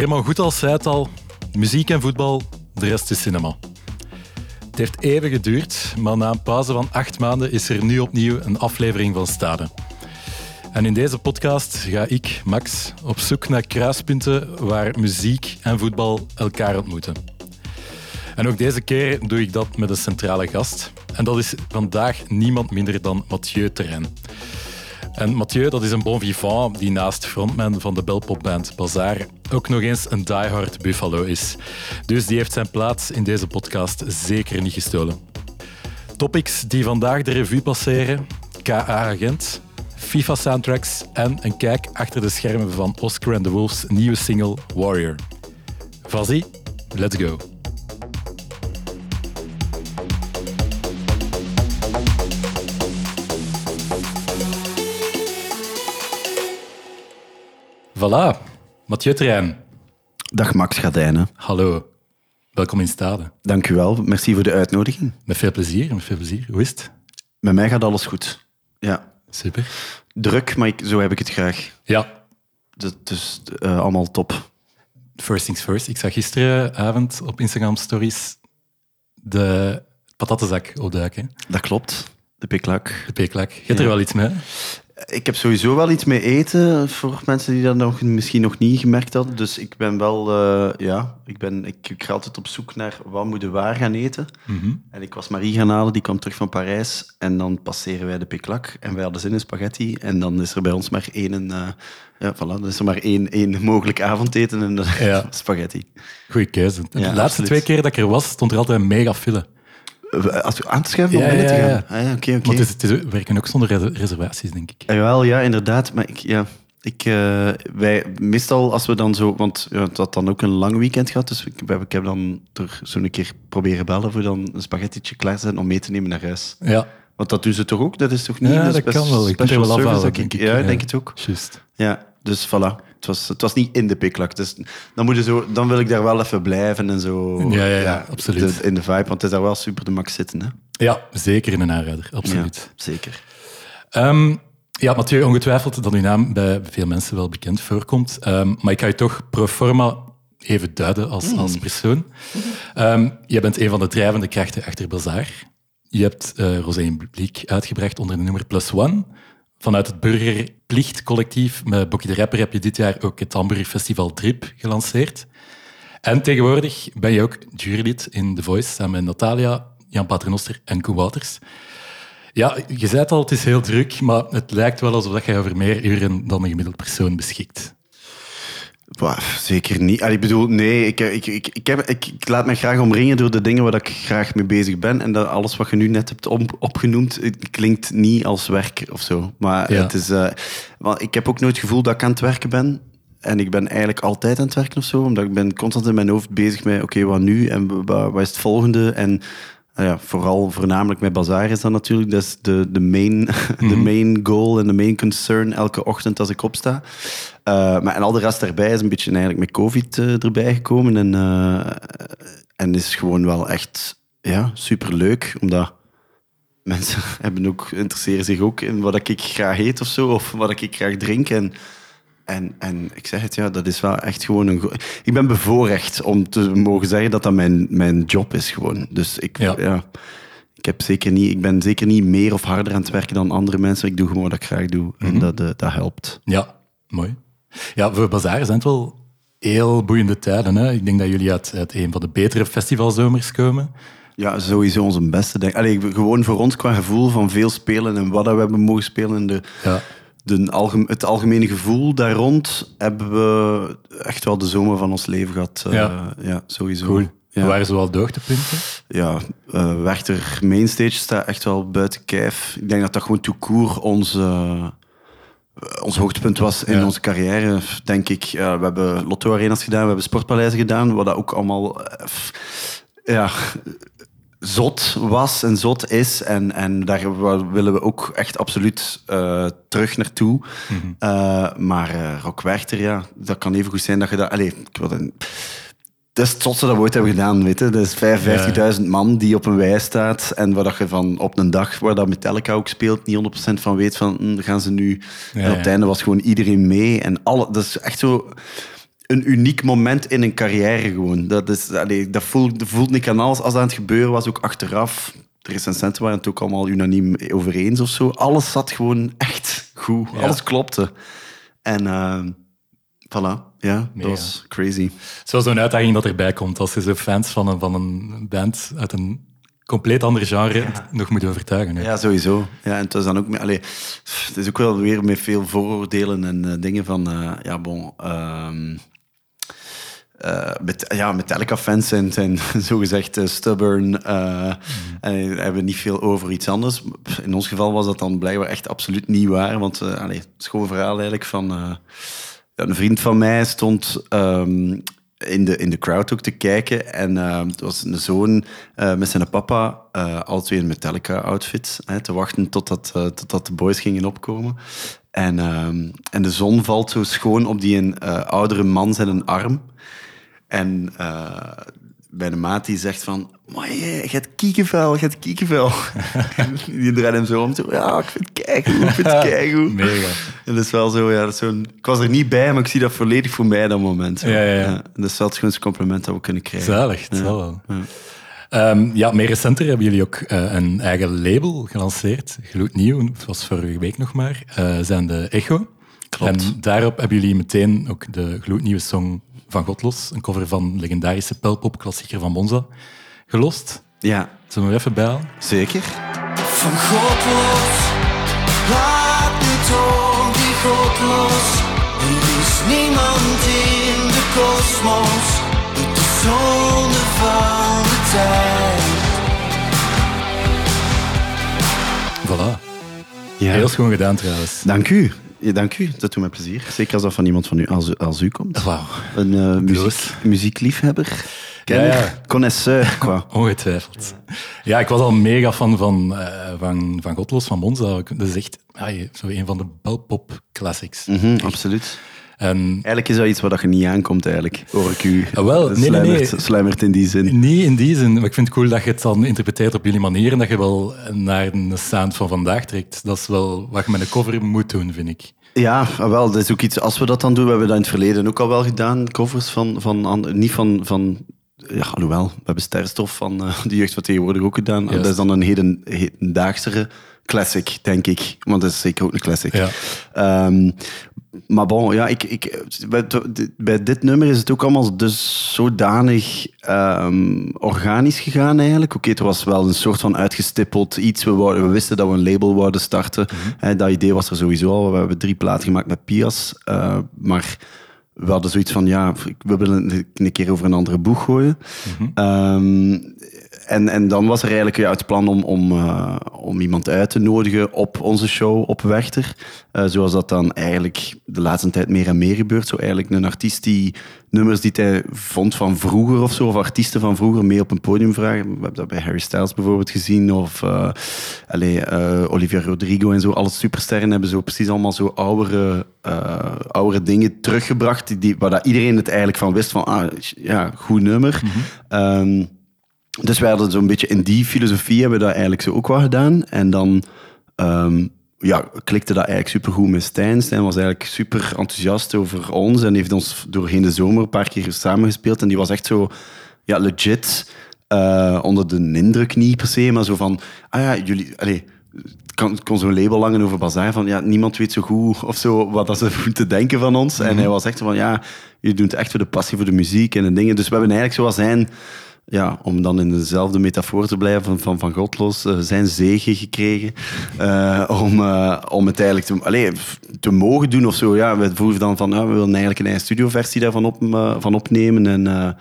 Raymond Goethals zei het al, muziek en voetbal, de rest is cinema. Het heeft even geduurd, maar na een pauze van acht maanden is er nu opnieuw een aflevering van Stade. En in deze podcast ga ik, Max, op zoek naar kruispunten waar muziek en voetbal elkaar ontmoeten. En ook deze keer doe ik dat met een centrale gast. En dat is vandaag niemand minder dan Mathieu Terrein. En Mathieu, dat is een bon vivant die naast frontman van de belpopband Bazaar ook nog eens een diehard Buffalo is. Dus die heeft zijn plaats in deze podcast zeker niet gestolen. Topics die vandaag de revue passeren. KA-agent, FIFA-soundtracks en een kijk achter de schermen van Oscar and the Wolf's nieuwe single Warrior. Vas-y, let's go. Voilà, Mathieu Terrein. Dag Max Gardijnen. Hallo, welkom in Stade. Dank u wel. Merci voor de uitnodiging. Met veel plezier, met veel plezier. Hoe is het? Met mij gaat alles goed. Ja. Super. Druk, maar ik, zo heb ik het graag. Ja, Dus, dus eh, allemaal top. first things first. Ik zag gisteravond op Instagram stories de patattenzak opduiken. Dat klopt. De piklak. De peklak. Je hebt er wel iets mee? Ik heb sowieso wel iets mee eten, voor mensen die dat nog, misschien nog niet gemerkt hadden. Dus ik ben wel, eh, ja, ik, ben, ik, ik ga altijd op zoek naar wat moeten we waar gaan eten. Mhm. En ik was Marie gaan halen, die kwam terug van Parijs. En dan passeren wij de piklak en wij hadden zin in spaghetti. En dan is er bij ons maar één, eh, ja, voilà, dan is er maar één, één mogelijk avondeten en dat is Ja. spaghetti. Goeie keuze. De Ja, laatste absoluut. twee keer dat ik er was, stond er altijd een mega file. Eh, Als we aan te schuiven om Ja, binnen te gaan. ja. Ah, ja, oké, oké. Want het is, het is, we werken ook zonder res- reservaties, denk ik. Ja, Jawel, ja, inderdaad. Maar ik, ja, ik, eh, wij, meestal als we dan zo... Want ja, het had dan ook een lang weekend gehad, dus ik, heb- ik heb dan er zo'n keer proberen bellen voor dan een spaghettietje klaar te zetten om mee te nemen naar huis. Ja, Want dat doen ze toch ook? Dat is toch niet... ja dat kan wel. Ik kan er special wel denk ik. ik. Ja, ik denk het ook. Juist. Ja, dus voilà. Het was, het was niet in de piklak. Dus dan, moet je zo, dan wil ik daar wel even blijven en zo. Ja, ja, ja, absoluut. de- in de vibe, want het is daar wel super de max zitten. Hè? Ja, zeker in een aanrader. Absoluut. Ja, zeker. Ehm, ja, Mathieu, ongetwijfeld dat uw naam bij veel mensen wel bekend voorkomt. Ehm, maar ik ga je toch pro forma even duiden als, als persoon. Ehm, je bent een van de drijvende krachten achter Bazaar. Je hebt eh Rosé Publiek uitgebracht onder de nummer Plus One. Vanuit het Burgerplicht-collectief met Bokkie de Rapper heb je dit jaar ook het Hamburg Festival Drip gelanceerd. En tegenwoordig ben je ook jurylid in The Voice samen met Natalia, Jan Paternoster en Koen Wouters. Ja, je zei het al, het is heel druk, maar het lijkt wel alsof je over meer uren dan een gemiddeld persoon beschikt. Bah, zeker niet. Allee, ik bedoel, nee, ik, ik, ik, ik, heb, ik, ik laat me graag omringen door de dingen waar ik graag mee bezig ben. En dat alles wat je nu net hebt op, opgenoemd, het klinkt niet als werk of zo. Maar Ja. het is, eh, want ik heb ook nooit het gevoel dat ik aan het werken ben. En ik ben eigenlijk altijd aan het werken of zo. Omdat ik ben constant in mijn hoofd bezig met, oké, wat nu? En wat, wat is het volgende? En ja, vooral, voornamelijk met Bazaar is dat natuurlijk. Dat is de, de, main, de main goal en de main concern elke ochtend als ik opsta. Eh, maar en al de rest daarbij is een beetje eigenlijk met COVID eh, erbij gekomen. En, eh, en is gewoon wel echt ja, superleuk, omdat mensen hebben ook, interesseren zich ook in wat ik graag eet of zo, of wat ik graag drink. En, en, en ik zeg het, ja, dat is wel echt gewoon een... Ik ben bevoorrecht om te mogen zeggen dat dat mijn, mijn job is gewoon. Dus ik, Ja. ja. ik, heb zeker niet, ik ben zeker niet meer of harder aan het werken dan andere mensen. Ik doe gewoon wat ik graag doe. En dat, eh, dat helpt. Ja, mooi. Ja, voor Bazaar zijn het wel heel boeiende tijden. Hè? Ik denk dat jullie uit, uit een van de betere festivalzomers komen. Ja, sowieso onze beste. Denk. Allee, gewoon voor ons qua gevoel van veel spelen en wat dat we hebben mogen spelen. En de, Ja. De algem- het algemene gevoel daar rond hebben we echt wel de zomer van ons leven gehad. Eh, Ja. ja. sowieso. Cool. Ja. Waar zo wel de hoogtepunten? ja, eh Werchter Mainstage staat echt wel buiten kijf. Ik denk dat dat gewoon court ons, eh, ons hoogtepunt was in Ja. onze carrière, denk ik. We hebben Lotto Arenas gedaan, we hebben Sportpaleizen gedaan, wat dat ook allemaal ja, zot was en zot is. En, en daar willen we ook echt absoluut eh, terug naartoe. Eh, maar eh Rock Werchter, ja, dat kan even goed zijn dat je dat... Allez, ik wil een, dat is het zotste dat we ooit hebben gedaan, weet je. Dat is 55.000 man die op een wei staat en waar dat je van op een dag waar dat Metallica ook speelt, niet 100% van weet van, hm, gaan ze nu... Ja, en op ja. het einde was gewoon iedereen mee en alle... Dat is echt zo... een uniek moment in een carrière gewoon. Dat, is, allee, dat, voelt, dat voelt niet aan alles. Als dat aan het gebeuren was, ook achteraf. De recensenten waren het ook allemaal unaniem over eens of zo. Alles zat gewoon echt goed. Ja. Alles klopte. En eh, voilà, ja, Mega. dat was crazy. Zo zo'n uitdaging dat erbij komt als je zo fans van een, van een band uit een compleet ander genre nog moet overtuigen. hè. Ja, sowieso. Ja, en het was dan ook... Allee, het is ook wel weer met veel vooroordelen en eh, dingen van... eh, ja, bon... ehm eh, met, ja, Metallica-fans zijn, zijn zogezegd eh, stubborn eh, en hebben niet veel over iets anders. In ons geval was dat dan blijkbaar echt absoluut niet waar. Want allee, het een verhaal eigenlijk van... een vriend van mij stond ehm, in, de, in de crowd ook te kijken. En eh, het was een zoon met zijn papa, alle twee in Metallica-outfit, te wachten totdat, totdat de boys gingen opkomen. En, ehm, en de zon valt zo schoon op die een oudere man zijn een arm. En eh, bij de maat die zegt van... Maar je hebt kiekenvel, je hebt kiekenvel. En die draait hem zo om. Zo, ja, ik vind het keigoed, ik vind het keigoed. Mega. En dat is wel zo, ja, dat is zo'n... Ik was er niet bij, maar ik zie dat volledig voor mij, dat moment. zo. Ja, ja, ja. Dat is wel het compliment dat we kunnen krijgen. Zalig, het zal wel. Ehm, ja, meer recenter hebben jullie ook eh, een eigen label gelanceerd. Gloednieuw, het was vorige week nog maar, eh, zijn de Echo. Klopt. En daarop hebben jullie meteen ook de gloednieuwe song van Godlos, een cover van legendarische pelpop-klassieker van Monza, gelost. Ja, Zullen we even bijhalen? zeker. Van God los, laat nu toch die God los. Er is niemand in de kosmos, het is zonde van de tijd. Voilà. Ja. Heel schoon gedaan trouwens. Dank u. Ja, dank u. Dat doet mij plezier. Zeker als dat van iemand van u, als, u- als u komt. Wauw. Een eh, muziek, muziekliefhebber. Kenner. Ja, ja. Connoisseur, qua. Ongetwijfeld. Ja, ik was al mega fan van, eh, van, van Godlos, van Monza. Dat is echt ah, zo een van de belpop classics. Mhm, absoluut. En Eigenlijk is dat iets wat je niet aankomt, eigenlijk. Hoor ik u. Ah, wel, nee, nee, nee. sluimert, in die zin. niet in die zin, maar ik vind het cool dat je het dan interpreteert op jullie manier en dat je wel naar de sound van vandaag trekt. Dat is wel wat je met een cover moet doen, vind ik. Ja, wel, dat is ook iets. Als we dat dan doen, we hebben dat in het verleden ook al wel gedaan. Covers van, van an- niet van, van. Ja, alhoewel, we hebben Sterstof van eh, de jeugd van tegenwoordig ook gedaan. Juist. Dat is dan een heden, hedendaagsere classic, denk ik. Want dat is zeker ook een classic. Ja. Ehm, maar bon, ja, ik, ik, bij, bij dit nummer is het ook allemaal dus zodanig ehm, organisch gegaan eigenlijk. Oké, het was wel een soort van uitgestippeld iets. We, wouden- we wisten dat we een label wouden starten. Hè, dat idee was er sowieso al. We hebben drie platen gemaakt met Pias. eh, maar we hadden zoiets van, ja, we willen een- keer over een andere boeg gooien. Ehm, en, en dan was er eigenlijk ja, het plan om, om, eh, om iemand uit te nodigen op onze show op Wechter. Eh, zoals dat dan eigenlijk de laatste tijd meer en meer gebeurt. Zo eigenlijk een artiest die nummers die hij vond van vroeger of zo, of artiesten van vroeger, mee op een podium vragen. We hebben dat bij Harry Styles bijvoorbeeld gezien, of eh allee, eh, Olivia Rodrigo en zo. Alle supersterren hebben zo precies allemaal zo oudere, oudere dingen teruggebracht, die- waar dat iedereen het eigenlijk van wist van, ah, ja, goed nummer. Ehm, dus wij hadden zo'n beetje in die filosofie hebben we dat eigenlijk zo ook wel gedaan. En dan ehm, ja, klikte dat eigenlijk supergoed met Stijn. Stijn was eigenlijk super enthousiast over ons en heeft ons doorheen de zomer een paar keer samengespeeld. En die was echt zo ja, legit eh, onder de indruk niet per se, maar zo van, ah ja, jullie... Kan, het kon zo'n label langen over Bazaar van ja, niemand weet zo goed of zo wat dat ze moeten denken van ons. En hij was echt van ja, jullie doen het echt voor de passie voor de muziek en de dingen. Dus we hebben eigenlijk zoals zijn, ja, om dan in dezelfde metafoor te blijven van Van, van Godlos, eh, zijn zegen gekregen eh, om, eh, om het eigenlijk te, allee, te mogen doen of zo. Ja, we voelden dan van, ah, we willen eigenlijk een eigen studioversie daarvan op, van opnemen en...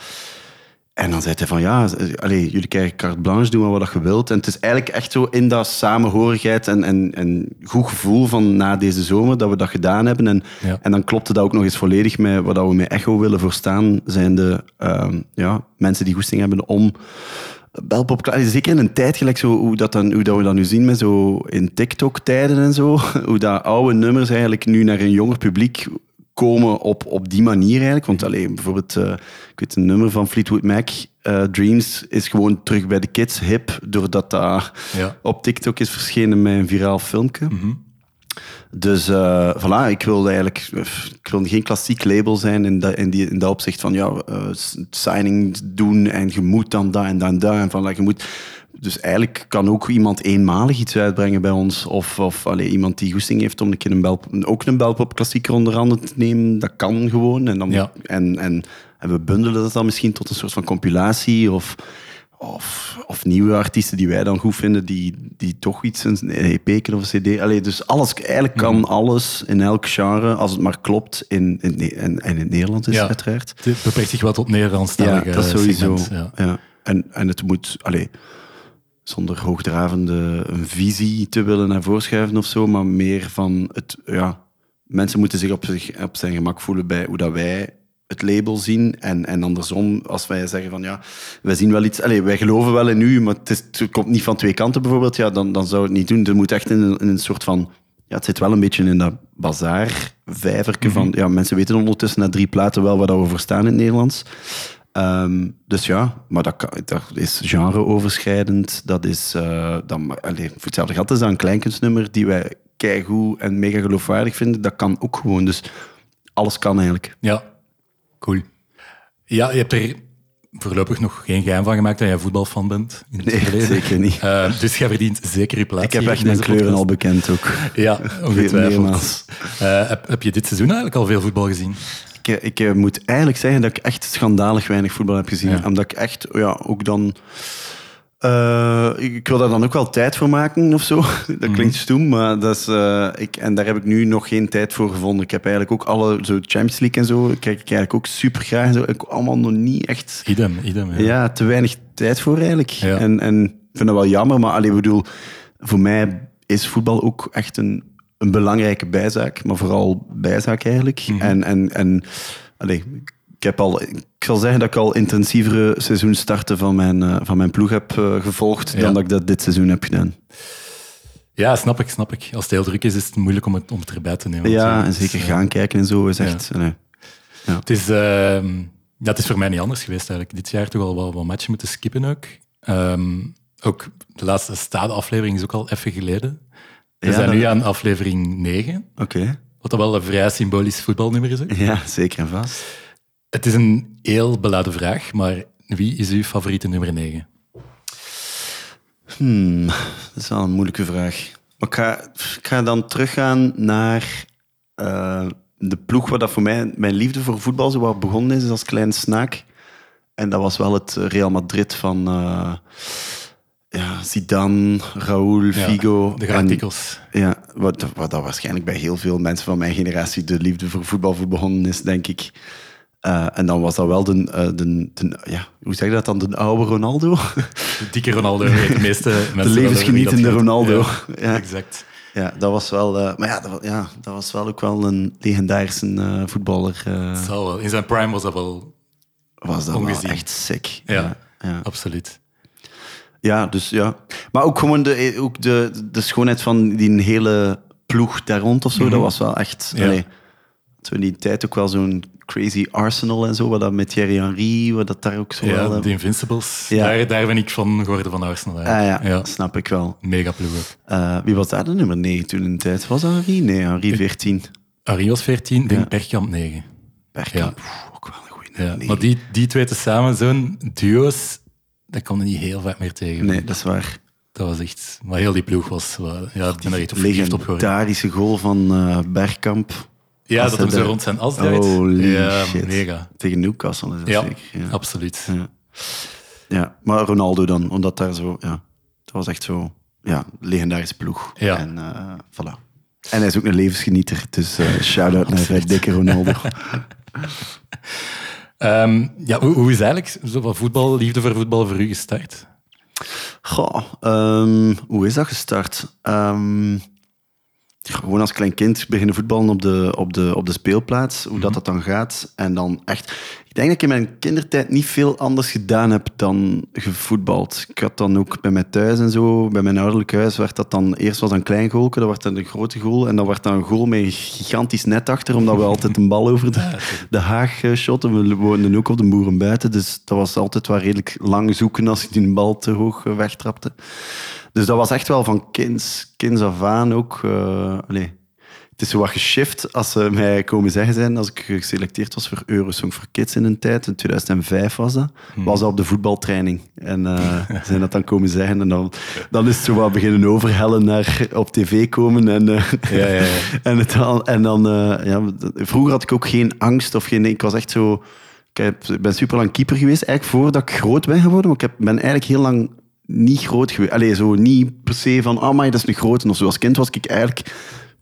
en dan zei hij van ja, allee, jullie krijgen carte blanche, doen maar wat je wilt. En het is eigenlijk echt zo in dat samenhorigheid en, en, en goed gevoel van na deze zomer dat we dat gedaan hebben. En, Ja. en dan klopte dat ook nog eens volledig met wat we met Echo willen voorstaan. Zijn de ehm, ja, mensen die goesting hebben om Belpop, zeker in een tijd gelijk zo, hoe, dat dan, hoe dat we dat nu zien met zo in TikTok-tijden en zo. Hoe dat oude nummers eigenlijk nu naar een jonger publiek komen op, op die manier eigenlijk. Want alleen bijvoorbeeld, eh, ik weet een nummer van Fleetwood Mac, eh, Dreams, is gewoon terug bij de kids hip, doordat dat Ja. op TikTok is verschenen met een viraal filmpje. Dus eh voilà, ik wilde eigenlijk ik wilde geen klassiek label zijn in dat, in die, in dat opzicht van ja, signing doen en je moet dan dat en dan dat. En van, je moet, dus eigenlijk kan ook iemand eenmalig iets uitbrengen bij ons. Of, of allee, iemand die goesting heeft om een keer een bel, ook een belpop klassieker onder handen te nemen. Dat kan gewoon. En, dan, Ja. en, en, en we bundelen dat dan misschien tot een soort van compilatie of... Of, of nieuwe artiesten die wij dan goed vinden, die, die toch iets, een EP of een CD. Allee, dus alles, eigenlijk kan alles in elk genre, als het maar klopt, in, in, en in het Nederlands is Ja. uiteraard. Het beperkt zich wel tot Nederlandstalige Ja, dat sowieso. segment, Ja. ja. En, en het moet, allee, zonder hoogdravende een visie te willen naar voorschuiven of zo, maar meer van het, ja, mensen moeten zich op, zich op zijn gemak voelen bij hoe dat wij het label zien. En, en andersom, als wij zeggen van ja, wij zien wel iets, allee, wij geloven wel in u, maar het, is, het komt niet van twee kanten bijvoorbeeld, ja, dan, dan zou het niet doen. Het moet echt in een, in een soort van, ja, het zit wel een beetje in dat bazaar vijverke van, ja, mensen weten ondertussen na drie platen wel waar we voor staan in het Nederlands. Ehm, dus ja, maar dat, dat is genreoverschrijdend. Dat is, eh dan, allee, voor hetzelfde geld is dat een kleinkunstnummer die wij keigoed en mega geloofwaardig vinden. Dat kan ook gewoon. Dus alles kan eigenlijk. Ja, cool. Ja, je hebt er voorlopig nog geen geheim van gemaakt dat jij voetbalfan bent. In het Nee, verleden. zeker niet. Eh, dus jij verdient zeker je plaats Ik heb echt mijn kleuren al bekend ook. Ja, ongetwijfeld. Eh, heb, heb je dit seizoen eigenlijk al veel voetbal gezien? Ik, ik eh, moet eigenlijk zeggen dat ik echt schandalig weinig voetbal heb gezien. Ja. Omdat ik echt, ja, ook dan... eh, ik, wil daar dan ook wel tijd voor maken of zo. Dat klinkt stoem, maar dat is, eh, ik, en daar heb ik nu nog geen tijd voor gevonden. Ik heb eigenlijk ook alle zo Champions League en zo, kijk ik eigenlijk ook super graag. Zo. Ik allemaal nog niet echt Idem, idem. Ja. ja, te weinig tijd voor eigenlijk. Ja. En, en ik vind dat wel jammer, maar allee, ik bedoel, voor mij is voetbal ook echt een, een belangrijke bijzaak, maar vooral bijzaak eigenlijk. Mhm. En, en, en allee, ik heb al, ik zal zeggen dat ik al intensievere seizoenstarten van mijn, eh, van mijn ploeg heb eh, gevolgd Ja. dan dat ik dat dit seizoen heb gedaan. Ja, snap ik, snap ik. Als het heel druk is, is het moeilijk om het, om het erbij te nemen. Ja, en zeker Dus, eh, gaan kijken en zo is echt... nee. Het is, ehm, ja, het is voor mij niet anders geweest eigenlijk. Dit jaar toch al wel wat matchen moeten skippen ook. Ehm, ook de laatste stade-aflevering is ook al even geleden. We Ja, zijn nu aan aflevering 9, Oké. wat dat wel een vrij symbolisch voetbalnummer is. ook. Ja, zeker en vast. Het is een heel beladen vraag, maar wie is uw favoriete nummer 9? Hmm, dat is wel een moeilijke vraag. Maar ik ga, ik ga dan teruggaan naar eh, de ploeg waar dat voor mij mijn liefde voor voetbal zo wat begonnen is als klein snaak. En dat was wel het Real Madrid van eh, ja, Zidane, Raúl, Figo. De Galacticos. ja, wat, wat dat waarschijnlijk bij heel veel mensen van mijn generatie de liefde voor voetbal voor begonnen is, denk ik. Eh, en dan was dat wel de, eh, de, de- ja, hoe zeg je dat dan, de oude Ronaldo? De dikke Ronaldo, de meeste mensen. De levensgenietende. Ronaldo. Ja, Ja. exact. Ja, dat was wel, eh, maar ja dat, ja, dat was wel ook wel een legendarische voetballer. Het zal wel. In zijn prime was dat wel was dat wel echt sick. Ja, ja. absoluut. Ja, dus ja. Maar ook gewoon de, ook de, de schoonheid van die hele ploeg daar rond of zo, dat was wel echt... Ja. allee, zo in die tijd ook wel zo'n crazy Arsenal en zo, wat dat met Thierry Henry, wat dat daar ook zo. Ja, eh, de Invincibles. Ja. Daar, daar ben ik van geworden van Arsenal. ah, eigenlijk. ja, snap ik wel. Mega ploeg. Eh, wie was daar de nummer 9 toen in de tijd? Was dat Henry? Nee, Henry 14. Arie was 14, denk Ja. Bergkamp 9. Bergkamp, Ja. Ook wel een goede Ja. nummer 9. Maar die, die twee tezamen, zo'n duo's, dat kon je niet heel vaak meer tegen. Nee, dat is waar. Dat was echt... Maar heel die ploeg was... wel- Ja, ik ben echt op legendarische goal van eh, Bergkamp. Ja, Als dat hij hem zo rond zijn as draait. Holy ja, shit. mega. Tegen Newcastle is dat Ja, zeker. Ja. absoluut. Ja. ja, maar Ronaldo dan, omdat daar zo... Ja, dat was echt zo... Ja, legendarische ploeg. Ja. En eh, voilà. En hij is ook een levensgenieter, dus eh shout-out naar dikke Ronaldo. Ehm, ja, hoe, is eigenlijk zo voetbal, liefde voor voetbal voor u gestart? Goh, ehm, hoe is dat gestart? Ehm, gewoon als klein kind beginnen voetballen op de, op de, op de speelplaats, hoe dat, dat dan gaat. En dan echt... Ik denk dat ik in mijn kindertijd niet veel anders gedaan heb dan gevoetbald. Ik had dan ook bij mij thuis en zo, bij mijn ouderlijk huis, werd dat dan... Eerst was dat een klein goalke, dat werd dan een grote goal. En dan werd dan een goal met een gigantisch net achter, omdat we altijd een bal over de, de haag eh, shotten. We woonden ook op de boeren buiten, dus dat was altijd wel redelijk lang zoeken als ik die bal te hoog eh, wegtrapte. Dus dat was echt wel van kinds, kinds af aan ook. eh, allee, het is zo wat geshift als ze mij komen zeggen zijn, als ik geselecteerd was voor Eurosong for Kids in een tijd, in 2005 was dat, was dat op de voetbaltraining. En eh, ze zijn dat dan komen zeggen en dan, dan is het zo wat beginnen overhellen naar op tv komen. En, eh, Ja, ja, ja. en, het, en dan, eh, ja, vroeger had ik ook geen angst of geen, ik was echt zo, ik ben super lang keeper geweest, eigenlijk voordat ik groot ben geworden, maar ik heb, ben eigenlijk heel lang niet groot geweest. Allee, zo niet per se van, ah, maar dat is een grote of zo. Als kind was ik eigenlijk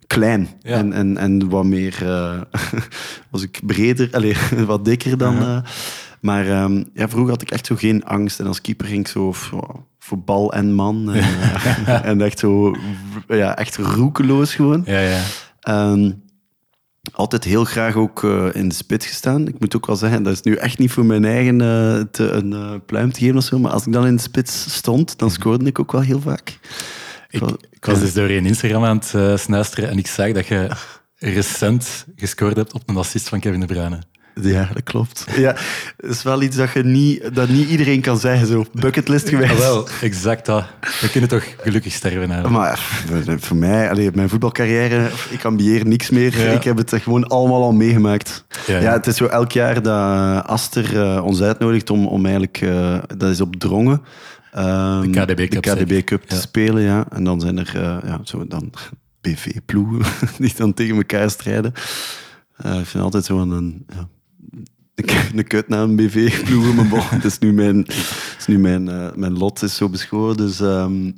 klein Ja. en, en, en wat meer, eh, was ik breder, allee, wat dikker dan. eh. maar ehm, ja, vroeger had ik echt zo geen angst. En als keeper ging ik zo voor, voor bal en man. En, eh, en echt zo, ja, echt roekeloos gewoon. Ja, ja. Ehm, altijd heel graag ook eh, in de spits gestaan. Ik moet ook wel zeggen, dat is nu echt niet voor mijn eigen eh, te, een eh, pluim te geven of zo, maar als ik dan in de spits stond, dan scoorde ik ook wel heel vaak. Ik, ik was dus door je Instagram aan het snuisteren en ik zag dat je recent gescoord hebt op een assist van Kevin De Bruyne. Ja, dat klopt. Ja, dat is wel iets dat, je niet, dat niet iedereen kan zeggen, zo bucketlist geweest. Ah, wel, exact dat. We kunnen toch gelukkig sterven eigenlijk. Maar voor- mij, allee, mijn voetbalcarrière, ik ambieer niks meer. Ja. Ik heb het gewoon allemaal al meegemaakt. Ja, Ja, ja. het is zo elk jaar dat Aster eh, ons uitnodigt om, om eigenlijk, eh, dat is op Drongen, ehm, De KDB Cup, de KDB. Cup te Ja. spelen. Ja. En dan zijn er eh, ja, zo dan BV-ploegen die dan tegen elkaar strijden. Eh, ik vind altijd zo een, een, ja, een, een kutnaam, BV-ploegen. Maar bon, het is nu mijn, het is nu mijn, eh, mijn lot is zo beschoren. Dus, ehm,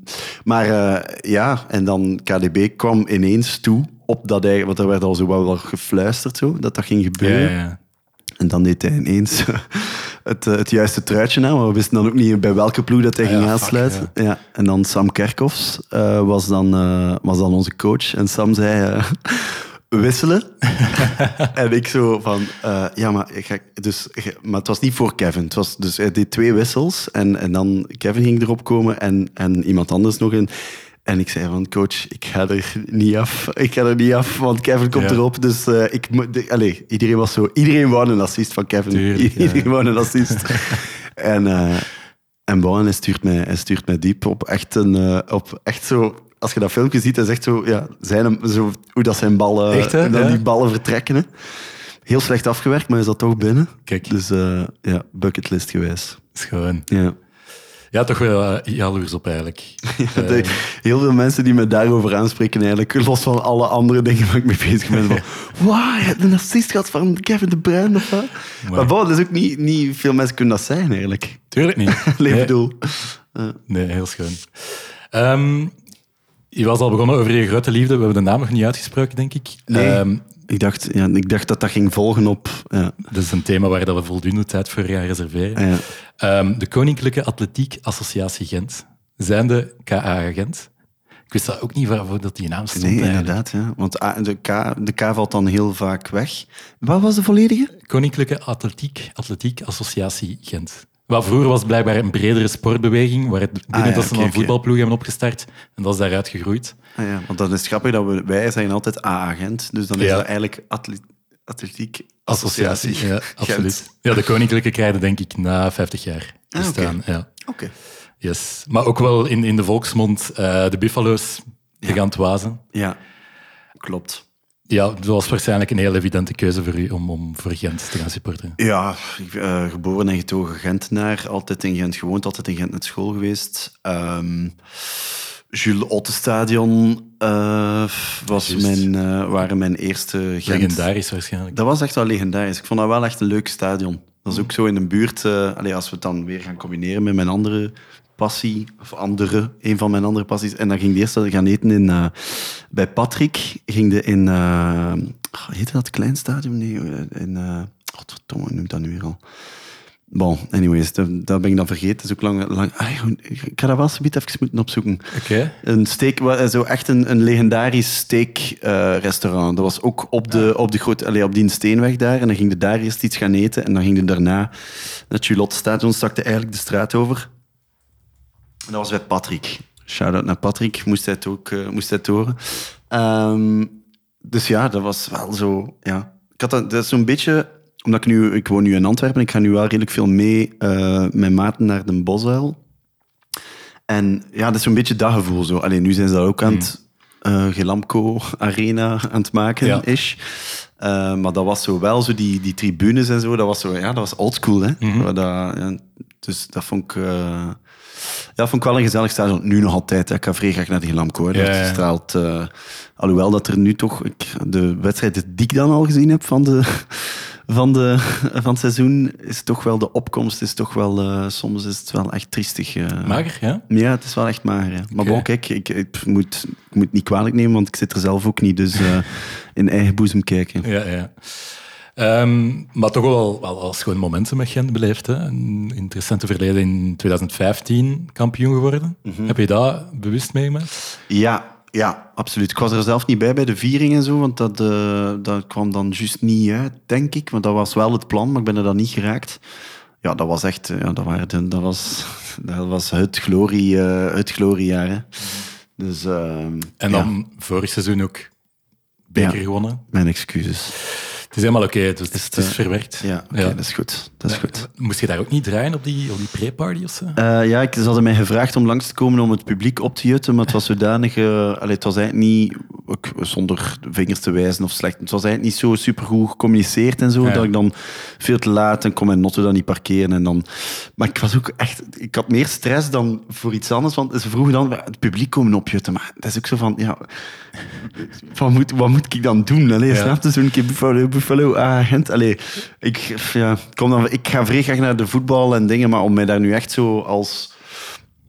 maar eh, ja, en dan KDB kwam ineens toe op dat eigenlijk, want er werd al zo wel, gefluisterd zo, dat dat ging gebeuren. ja, ja. En dan deed hij ineens het, eh, het juiste truitje aan, maar we wisten dan ook niet bij welke ploeg dat hij Ah ging ja, fuck, aansluiten. ja. En dan Sam Kerkhoffs was, dan, was dan onze coach. En Sam zei, wisselen. en ik zo van, eh, ja, maar, ik ga, dus, maar het was niet voor Kevin. Het was, dus hij deed twee wissels en, en dan Kevin ging erop komen en, en iemand anders nog in. En ik zei van, coach, ik ga er niet af. Ik ga er niet af, want Kevin komt Ja. erop. Dus eh, ik moet... Allee, iedereen was zo... Iedereen wou een assist van Kevin. Tuurlijk, ja. iedereen wou een assist. en, eh en hij stuurt, mij, hij stuurt mij diep op echt een... op echt zo... Als je dat filmpje ziet, hij zegt zo... Ja, zijn, zo hoe dat zijn ballen... Echt, dat Ja. die ballen vertrekken. Hè. Heel slecht afgewerkt, maar hij zat toch binnen. Kijk. Dus eh, ja, bucketlist gewijs. Schoon. Ja. Ja, toch wel uh, jaloers op eigenlijk. De- heel veel mensen die me daarover aanspreken, eigenlijk, los van alle andere dingen waar ik mee bezig ben. Van, Wauw, je hebt een assist gehad van Kevin De Bruyne of wat? Maar dat is ook niet, niet veel mensen kunnen dat zijn, eigenlijk. tuurlijk niet. Alleen Nee. bedoel. Nee, heel schoon. Ehm, je was al begonnen over je grote liefde. We hebben de naam nog niet uitgesproken, denk ik. Nee. Ehm, Ik dacht, ja, ik dacht dat dat ging volgen op... Ja, dat is een thema waar dat we voldoende tijd voor gaan reserveren. ja. Ehm, de Koninklijke Atletiek Associatie Gent. Zijn de KA Gent. Ik wist dat ook niet waarvoor dat die naam stond. Nee, eigenlijk. inderdaad. Ja. Want A- de K, de K valt dan heel vaak weg. Wat was de volledige? Koninklijke Atletiek, Atletiek Associatie Gent. Wat vroeger was blijkbaar een bredere sportbeweging, waar het binnen Ah, ja, dat ze oké, een voetbalploeg hebben opgestart. En dat is daaruit gegroeid. Ah, ja, want dan is het grappig dat we, wij zeggen altijd A-agent. Dus dan is Ja. dat eigenlijk atle- atletiek associatie. Associatie, ja, absoluut. Ja, de Koninklijke krijgen denk ik na 50 jaar Ah, bestaan. Ja. Oké. Yes. Maar ook wel in, in de volksmond eh, de Buffalo's, de Gantwazen. Ja, klopt. Ja, dat was waarschijnlijk een heel evidente keuze voor u om, om voor Gent te gaan supporteren. Ja, ik, eh, geboren en getogen Gentenaar. Altijd in Gent gewoond, altijd in Gent naar school geweest. Ehm Jules Ottestadion eh was mijn, eh, waren mijn eerste Gent. Legendarisch waarschijnlijk. Dat was echt wel legendarisch. Ik vond dat wel echt een leuk stadion. Dat is ook zo in de buurt. allee, als we het dan weer gaan combineren met mijn andere passie, of andere, een van mijn andere passies. En dan ging de eerste gaan eten in, eh, bij Patrick. Ging de in, oh, heette dat klein stadion? Nee, eh, in, eh godverdomme, hoe noem ik dat nu weer al? Bon, anyways, dat, dat ben ik dan vergeten. Dat is ook lang... lang gewoon, ik ga dat wel zoiets even moeten opzoeken. Oké. Een steak, zo echt een, een legendarisch steakrestaurant. dat was ook op de, op de grote, allee, op die steenweg daar. En dan ging je daar eerst iets gaan eten. En dan ging je daarna naar het Julotte Stadion, stakte eigenlijk de straat over. Dat was bij Patrick. Shout-out naar Patrick, moest hij het ook eh, moest hij het horen. Ehm, dus ja, dat was wel zo... Ja. Ik had dat, dat is zo'n beetje... Omdat ik nu... Ik woon nu in Antwerpen. Ik ga nu wel redelijk veel mee eh, met maten naar de Bosuil. En ja, dat is zo'n beetje dat gevoel zo. Alleen nu zijn ze dat ook aan het eh Gelamco Arena aan het maken Ja. is. Maar dat was zo wel zo die, die tribunes en zo. Dat was zo, ja, dat was oldschool, hè. Mhm. Maar dat, ja, dus dat vond ik, ja, vond ik wel een gezellig stadion. Nu nog altijd. Hè. Ik ga vrij graag naar. Hè. Dat Ja, ja. straalt, eh, alhoewel dat er nu toch ik, de wedstrijd die ik dan al gezien heb van de van, de, van het seizoen is toch wel de opkomst is toch wel eh, soms is het wel echt triestig. eh. Mager, ja? Ja, het is wel echt mager. Ja. Maar bon, kijk, ik, ik, moet, ik moet niet kwalijk nemen, want ik zit er zelf ook niet. Dus in eigen boezem kijken. Ja, ja. Ehm, maar toch wel, wel als gewoon momenten met Gent beleefd. Hè? Een interessante verleden in 2015 kampioen geworden. Mhm. Heb je dat bewust meegemaakt? Ja, ja, absoluut. Ik was er zelf niet bij bij de viering en zo, want dat, eh, dat kwam dan juist niet uit, denk ik. Want dat was wel het plan, maar ik ben er dan niet geraakt. Ja, dat was echt, ja, dat, waren de- dat, was, dat was het, glorie, eh, het gloriejaar. Hè. Dus, ehm, En ja, dan vorig seizoen ook beker Ja. gewonnen. mijn excuses. Het is helemaal oké, het, is- Is het is eh, verwerkt. Ja, dat is goed. Dat is goed. Moest je daar ook niet draaien op die, op die pre-party of zo? Eh, ja, ik, ze hadden mij gevraagd om langs te komen om het publiek op te jutten, maar het was zodanig... eh, allee, het was eigenlijk niet, ook zonder vingers te wijzen of slecht, het was eigenlijk niet zo supergoed gecommuniceerd en zo, Ja. dat ik dan veel te laat en kon mijn notto dan niet parkeren. En dan, maar ik was ook echt... Ik had meer stress dan voor iets anders, want ze vroegen dan het publiek komen opjutten. Maar dat is ook zo van, ja... Wat moet, wat moet ik dan doen? Allee, Ja. snap je? Zo'n keer Buffalo, Buffalo, ah. Allee, ik, ja, kom dan, ik ga vrij graag naar de voetbal en dingen, maar om mij daar nu echt zo als...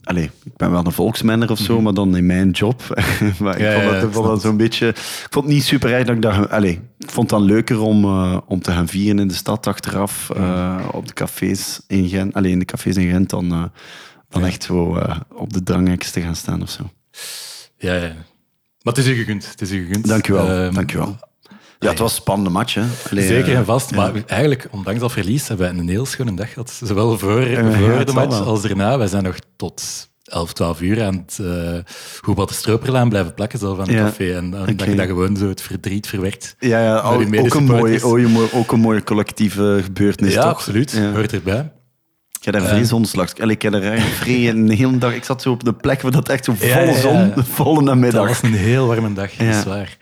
Allee, ik ben wel een volksmenner of zo, maar dan in mijn job. maar ik Mhm. Ja, vond ja, dat, ik vond dat zo'n beetje... Ik vond het niet super erg dat ik daar... Allee, ik vond het dan leuker om, eh, om te gaan vieren in de stad achteraf, eh, op de cafés in Gent. Allee, in de cafés in Gent, dan, eh, dan Ja. echt zo op de drangheks te gaan staan of zo. Ja, ja. Maar het is u gegund. Het is u gegund. Dank u wel, Ja, het was een spannende match, hè. Allee, Zeker eh, en vast. ja. Maar eigenlijk, ondanks dat verlies, hebben wij een heel schone dag gehad. Zowel voor, ja, voor het de match als daarna. Wij zijn nog tot 11, 12 uur aan het uh, Hoebad de Stroperlaan blijven plakken zelf aan het Ja. café. En dat je dat gewoon zo het verdriet verwerkt. Ja, ja ook, een mooie, ook, een mooie, ook een mooie collectieve gebeurtenis, ja, toch? absoluut. Ja. Hoort erbij. Ik heb daar vrij zonslag. Allee, Ik heb daar een hele dag... Ik zat zo op de plek waar dat echt zo volle zon, volle Dat namiddag. was een heel warme dag, dat is waar.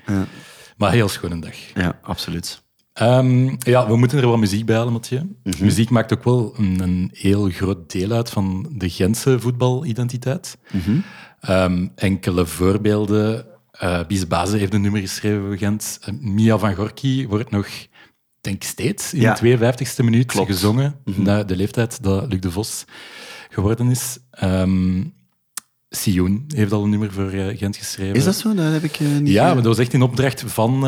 Maar heel schone dag. ja, absoluut. Ehm, ja, we moeten er wat muziek bij halen, Mathieu. Mhm. Muziek maakt ook wel een, een heel groot deel uit van de Gentse voetbalidentiteit. Mhm. Ehm, enkele voorbeelden. eh Bies Baze heeft een nummer geschreven voor Gent. Eh, Mia van Gorky wordt nog, denk ik steeds, in Ja. de 52e minuut Klopt. Mhm. gezongen. Na de leeftijd dat Luc de Vos geworden is. Ehm Sioen heeft al een nummer voor eh, Gent geschreven. Is dat zo? Dat heb ik eh, niet... Ja, eh, maar dat was echt in opdracht van,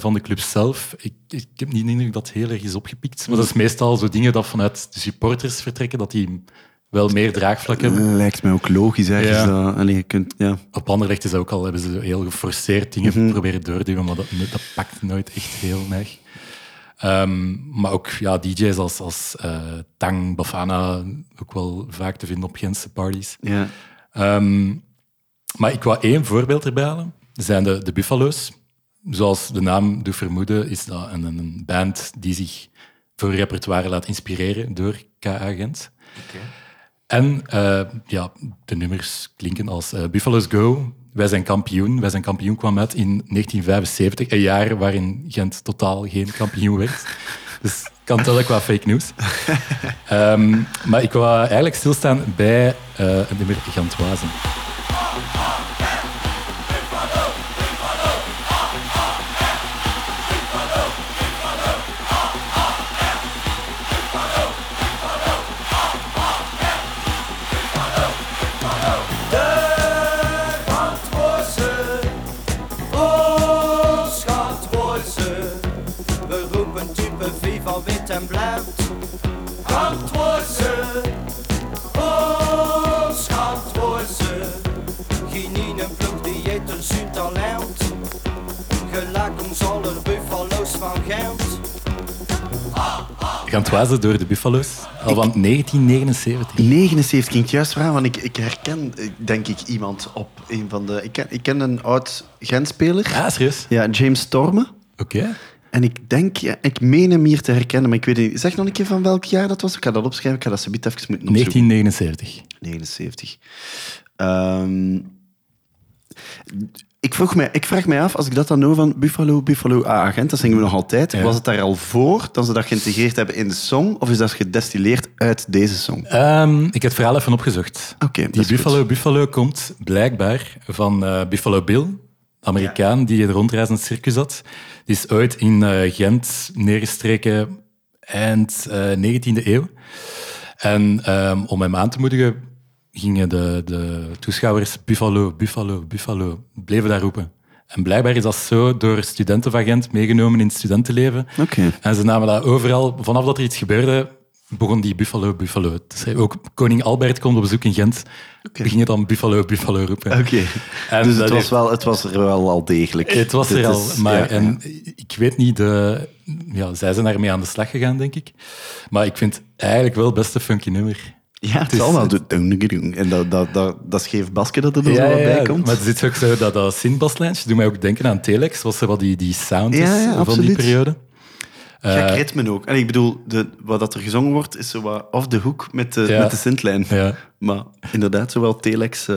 van de club zelf. Ik, ik heb niet de indruk dat het heel erg is opgepikt. Maar dat is meestal zo dingen dat vanuit de supporters vertrekken, dat die wel meer draagvlak hebben. Lijkt mij ook logisch, ergens. Ja. Dat, je kunt, ja. Op Anderlecht is dat ook al, hebben ze heel geforceerd dingen Mhm. proberen doorduwen, maar dat, dat pakt nooit echt heel erg. Ehm, maar ook ja, DJ's als, als Tang, Bafana, ook wel vaak te vinden op Gentse parties. Ja. Ehm, maar ik wou één voorbeeld erbij halen. Dat zijn de, de Buffalo's. Zoals de naam doet vermoeden, is dat een, een band die zich voor repertoire laat inspireren door K.A. Gent. En eh, ja, de nummers klinken als eh, Buffalo's Go, Wij zijn kampioen. Wij zijn kampioen kwam uit in 1975, een jaar waarin Gent totaal geen kampioen werd. Dus kan tellen qua fake news. Ehm, maar ik wou eigenlijk stilstaan bij eh het nummer een zuur talent. Gelijk ons buffalo's van Gent. Gantoise door de Buffalo's, al van 1979. 79 klinkt juist raar, want ik, ik herken eh, denk ik iemand op een van de... Ik ken, ik ken een oud Gentspeler. Ah, serieus? Ja, James Stormen. Oké. En ik denk, ja, ik meen hem hier te herkennen, maar ik weet niet. Zeg nog een keer van welk jaar dat was. Ik ga dat opschrijven, ik ga dat zo even moeten opzoeken. 1979. 79. Ehm, ik, vroeg mij, ik vraag mij af, als ik dat dan hoor van Buffalo, Buffalo A-agent, dat zingen we nog altijd. Ja. Was het daar al voor dat ze dat geïntegreerd hebben in de song? Of is dat gedestilleerd uit deze song? Ehm, ik heb het verhaal even opgezocht. Oké, dat die goed. Buffalo Buffalo komt blijkbaar van eh, Buffalo Bill, Amerikaan die een rondreizend circus had. Die is ooit in eh, Gent neergestreken eind eh 19e eeuw. En ehm, om hem aan te moedigen gingen de, de toeschouwers Buffalo, Buffalo, Buffalo, bleven daar roepen. En blijkbaar is dat zo door studenten van Gent meegenomen in het studentenleven. Oké. En ze namen dat overal, vanaf dat er iets gebeurde, begon die Buffalo, Buffalo. Dus ook koning Albert komt op bezoek in Gent, gingen dan Buffalo, Buffalo roepen. Oké. En Dus het dat was, heeft- wel, het was er wel al degelijk. Het was Dit er al, is- maar ja, en ik weet niet, de, ja, zij zijn daarmee aan de slag gegaan, denk ik. Maar ik vind het eigenlijk wel het beste funky nummer. Ja, het is- wel. doen. En dat, dat, dat, dat scheef basje dat er Ja, zo wat ja, bij komt. maar het zit ook zo, dat, dat synthbaslijntje doet mij ook denken aan Telex, was er wat die, die sound is Ja, ja, van die periode. Gek Eh, ritme ook. En ik bedoel, de, wat dat er gezongen wordt, is zo wat off the hook met de, Ja. met de syntlijn. Ja. Maar inderdaad, zowel Telex... eh,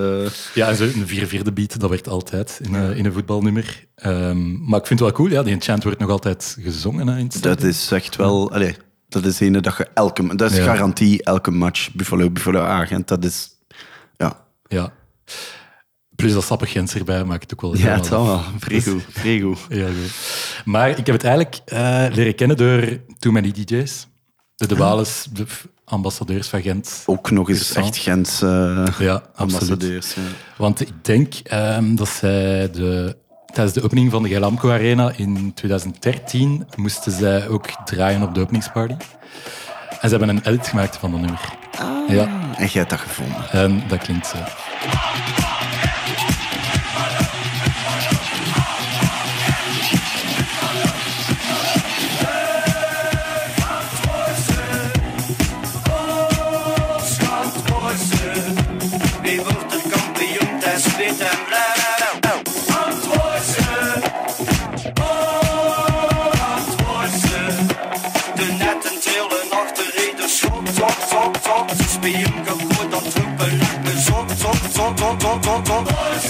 Ja, zo een vier-vierde beat, dat werkt altijd in, een- in een voetbalnummer. Ehm, maar ik vind het wel cool, ja, die chant wordt nog altijd gezongen hè, in het dat is echt wel... Allee, dat is een dat je elke... Dat is Ja. garantie elke match. Buffalo, Buffalo Agent, dat is... Ja, Ja. Plus dat sappig Gens erbij maakt het ook wel ja het zal wel. Vrij goed, vrij goed. Ja, goed. Maar ik heb het eigenlijk eh, leren kennen door Too Many DJ's. De De Wales, de ambassadeurs van Gent. Ook nog eens echt Gens eh, Ja, ambassadeurs. Ja. Want ik denk ehm, dat zij de, tijdens de opening van de Gelamco Arena in 2013 moesten zij ook draaien op de openingsparty. En ze hebben een edit gemaakt van dat nummer. Ja, En jij hebt dat gevonden. en dat klinkt zo. Zot. Ze spelen kapot, dan troepen lekker zot, zot, zot, zot, zot,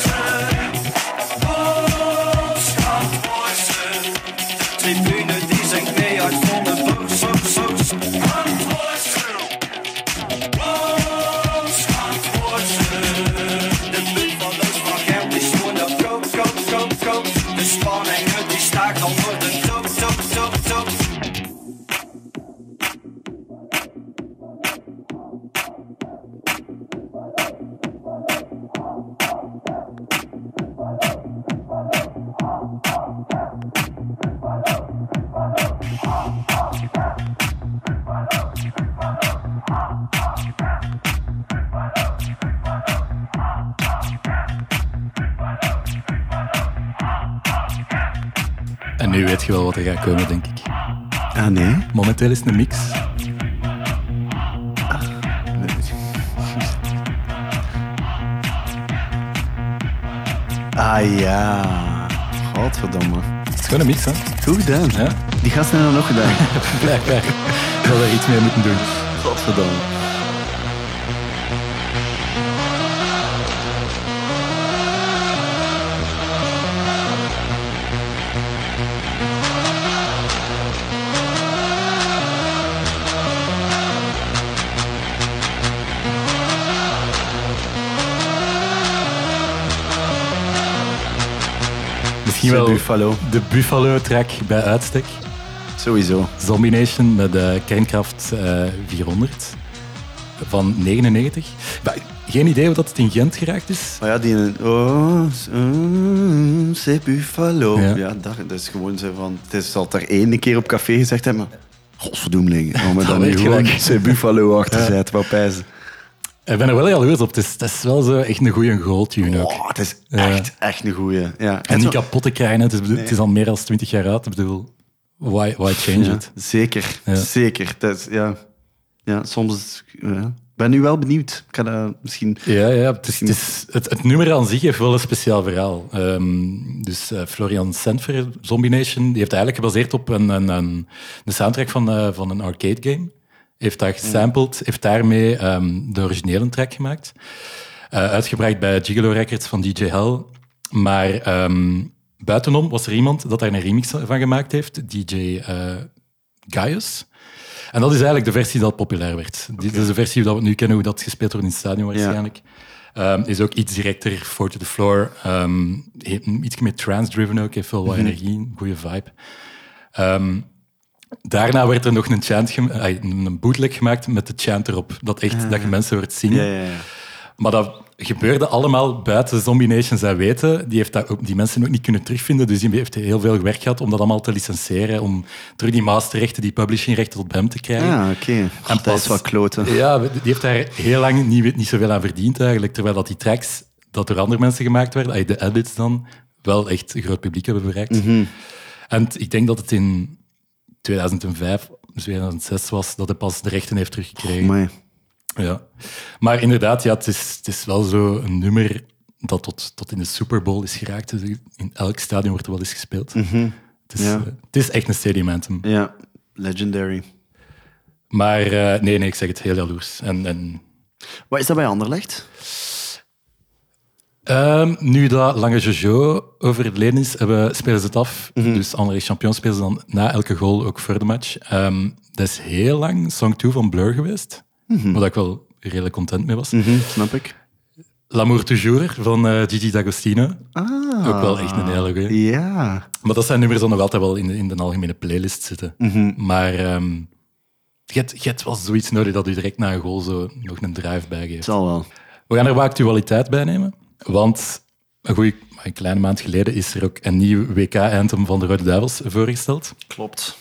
je wel wat er gaat komen, denk ik. Ah, nee? Momenteel is het een mix. Ah ja. Godverdomme. Het is gewoon een mix, hè? Goed gedaan. Ja, Die gasten hebben dat nog gedaan. blijkbaar. Ik zal er iets mee moeten doen. Godverdomme. Misschien wel Buffalo. de Buffalo-track bij uitstek. Sowieso. Zombie Nation met de kernkraft eh, 400 van 99. Maar geen idee hoe dat het in Gent geraakt is. Maar ja, die... Oh, mm, c'est Buffalo. Ja. Ja, dat, dat is gewoon zo van... Het is al daar één keer op café gezegd hebben. Godverdoemling. Maar dan gewoon c'est Buffalo achter zet. Wat pijzen. Ik ben er wel jaloers op. Het is, het is wel zo echt een goede goal-tune ook. Oh, het is Ja. echt, echt een goeie. Ja. En niet kapot te krijgen. Het is, het is al meer dan 20 jaar oud. Ik bedoel, why, why change Ja, it? zeker, zeker. Dat is, ja. Ja, soms... Ik ben nu wel benieuwd. Ik dat misschien... Ja, ja het, is, het, is, het, het nummer aan zich heeft wel een speciaal verhaal. Ehm, dus eh, Florian Senfer, Zombie Nation, die heeft eigenlijk gebaseerd op een, een, een, een soundtrack van, eh, van een arcade game. Heeft dat gesampled, heeft daarmee ehm, de originele track gemaakt. Eh, uitgebracht bij Gigolo Records van DJ Hell. Maar ehm, buitenom was er iemand dat daar een remix van gemaakt heeft, DJ eh Gaius. En dat is eigenlijk de versie dat populair werd. Dit is de versie dat we nu kennen, hoe dat gespeeld wordt in het stadion waarschijnlijk. Ehm, is ook iets directer, four to the floor. Iets meer trance-driven ook, heeft veel wat energie, een goede vibe. Daarna werd er nog een, chant eh, een bootleg gemaakt met de chant erop. Dat, echt, dat je mensen hoort zingen. Ja, ja, ja. Maar dat gebeurde allemaal buiten Zombie Nation zijn weten. Die heeft dat ook, die mensen ook niet kunnen terugvinden. Dus die heeft heel veel werk gehad om dat allemaal te licenseren. Om terug die masterrechten, die publishingrechten tot bij hem te krijgen. Ah, oké. Dat is wel kloten. Ja, die heeft daar heel lang niet, niet zoveel aan verdiend eigenlijk. Terwijl dat die tracks, dat door andere mensen gemaakt werden, de edits dan, wel echt een groot publiek hebben bereikt. Mhm. En ik denk dat het in 2005, 2006 was, dat hij pas de rechten heeft teruggekregen. Ja. Maar inderdaad, ja, het, is, het is wel zo een nummer dat tot, tot in de Super Bowl is geraakt. Dus in elk stadion wordt er wel eens gespeeld. Het, is, Ja. eh, het is echt een stadium anthem. Ja, legendary. Maar eh, nee, nee, ik zeg het heel jaloers. En, en Wat is dat bij Anderlecht? Ehm, nu dat Lange Jojo overleden is, hebben, spelen ze het af. Mhm. Dus andere champions spelen ze dan na elke goal ook voor de match. Ehm, dat is heel lang Song 2 van Blur geweest. Waar ik wel redelijk content mee was. Mhm, snap ik. L'amour toujours van eh, Gigi D'Agostino. Ah. Ook wel echt een hele goeie. Ja. Maar dat zijn nummers die nog altijd wel in de, in de algemene playlist zitten. Mhm. Maar ehm, je, hebt, je hebt wel zoiets nodig dat je direct na een goal zo nog een drive bij geeft. Zal wel. We gaan er wat actualiteit bij nemen. Want een, kleine maand geleden is er ook een nieuw WK-anthem van de Rode Duivels voorgesteld. Klopt.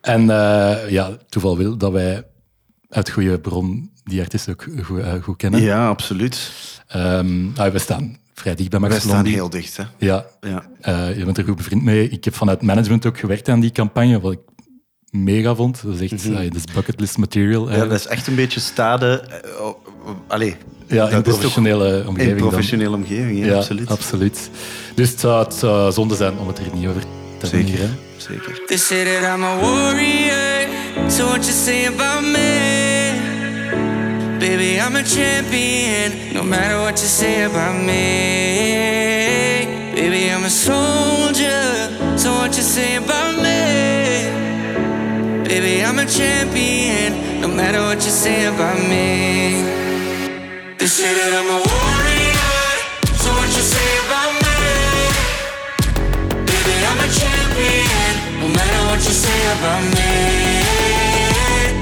En eh, ja, toeval wil dat wij uit goede bron die artiest ook goed, eh, goed kennen. Ja, absoluut. Ehm, ah, we staan vrij dicht bij Max Wij staan heel dicht, hè. Ja, Ja. eh, je bent er goed bevriend mee. Ik heb vanuit management ook gewerkt aan die campagne, wat ik mega vond. Dat is echt dat is bucketlist material. Ja, dat is echt een beetje stade... oh, oh, allee. Ja, in professionele omgeving. In dan. professionele omgeving, ja, Ja, absoluut. absoluut. Dus het zou, het zou zonde zijn om het er niet over te hebben. Zeker. Zeker. They say that I'm a warrior. So what you say about me? Baby, I'm a champion. No matter what you say about me. Baby, I'm a soldier. So what you say about me? Baby, I'm a champion. No matter what you say about me. They say that I'm a warrior. So what you say about me? Baby, I'm a champion. No matter what you say about me.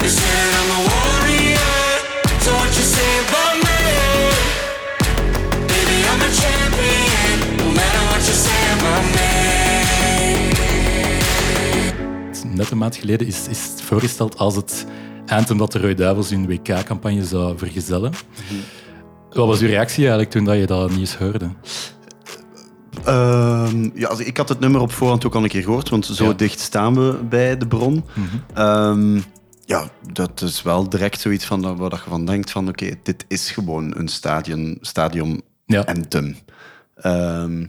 They say that I'm a warrior. So what you say about me? Baby, I'm a champion. No matter what you say about me. Net een maand geleden is, is het voorgesteld als het anthem dat de Rode Duivels hun WK-campagne zou vergezellen. Wat was uw reactie eigenlijk toen dat je dat nieuws hoorde? Ehm, ja, ik had het nummer op voorhand ook al een keer gehoord, want zo Ja. dicht staan we bij de bron. Ehm, ja, dat is wel direct zoiets van waar dat je van denkt van oké, dit is gewoon een stadion, stadion Ja. anthem. Ehm,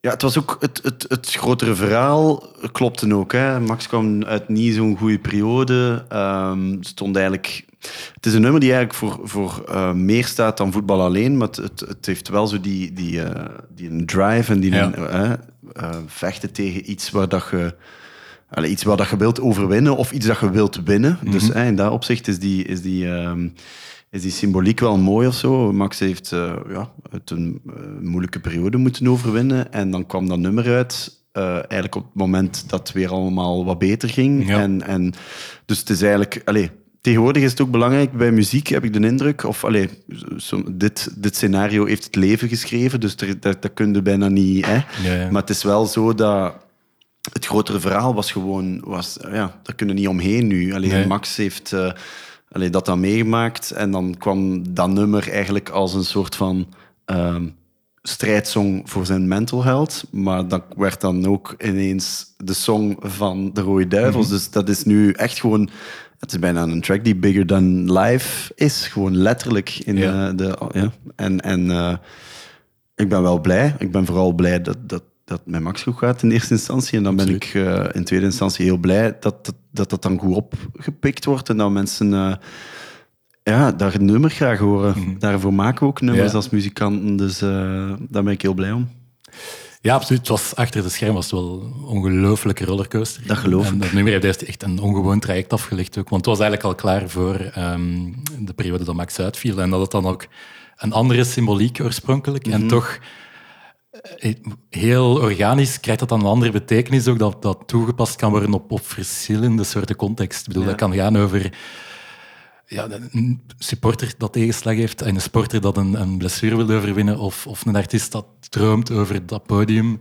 ja, het was ook het, het, het grotere verhaal klopte ook. Hè. Max kwam uit niet zo'n goede periode. Ehm, stond eigenlijk... Het is een nummer die eigenlijk voor, voor eh, meer staat dan voetbal alleen, maar het, het, het heeft wel zo die, die, eh, die een drive en die Ja. een, eh, vechten tegen iets waar dat je... Allee, iets waar dat je wilt overwinnen of iets dat je wilt winnen. Dus eh, in dat opzicht is die, is die, ehm, is die symboliek wel mooi of zo. Max heeft ja, het een moeilijke periode moeten overwinnen. En dan kwam dat nummer uit. eigenlijk op het moment dat het weer allemaal wat beter ging. Ja. En, en, dus het is eigenlijk... Allee, tegenwoordig is het ook belangrijk bij muziek, heb ik de indruk. Of allee, zo, dit, dit scenario heeft het leven geschreven, dus er, dat, dat kun je bijna niet... Hè. Ja, ja. Maar het is wel zo dat het grotere verhaal was gewoon, was, ja, daar kunnen we niet omheen nu. Alleen Nee. Max heeft allee, dat dan meegemaakt en dan kwam dat nummer eigenlijk als een soort van ehm strijdsong voor zijn mental health. Maar dat werd dan ook ineens de song van de Rode Duivels. Dus dat is nu echt gewoon... Het is bijna een track die bigger than life is. Gewoon letterlijk. In Ja. eh, de, ja. En, en eh, ik ben wel blij. Ik ben vooral blij dat, dat, dat het met Max goed gaat in eerste instantie. En dan ben ik eh, in tweede instantie heel blij dat dat, dat dat dan goed opgepikt wordt. En dat mensen... ja, dat nummer graag horen. Mhm. Daarvoor maken we ook nummers Ja. als muzikanten, dus daar ben ik heel blij om. Ja, absoluut. Het was, achter de scherm was het wel een ongelooflijke rollercoaster. Dat geloof En ik. dat nummer heeft echt een ongewoon traject afgelegd ook. Want het was eigenlijk al klaar voor ehm, de periode dat Max uitviel. En dat het dan ook een andere symboliek oorspronkelijk. Mhm. En toch eh, heel organisch krijgt dat dan een andere betekenis ook. Dat dat toegepast kan worden op, op verschillende soorten context. Ik bedoel, Ja. dat kan gaan over ja, een supporter dat tegenslag heeft en een sporter dat een, een blessure wil overwinnen of, of een artiest dat droomt over dat podium.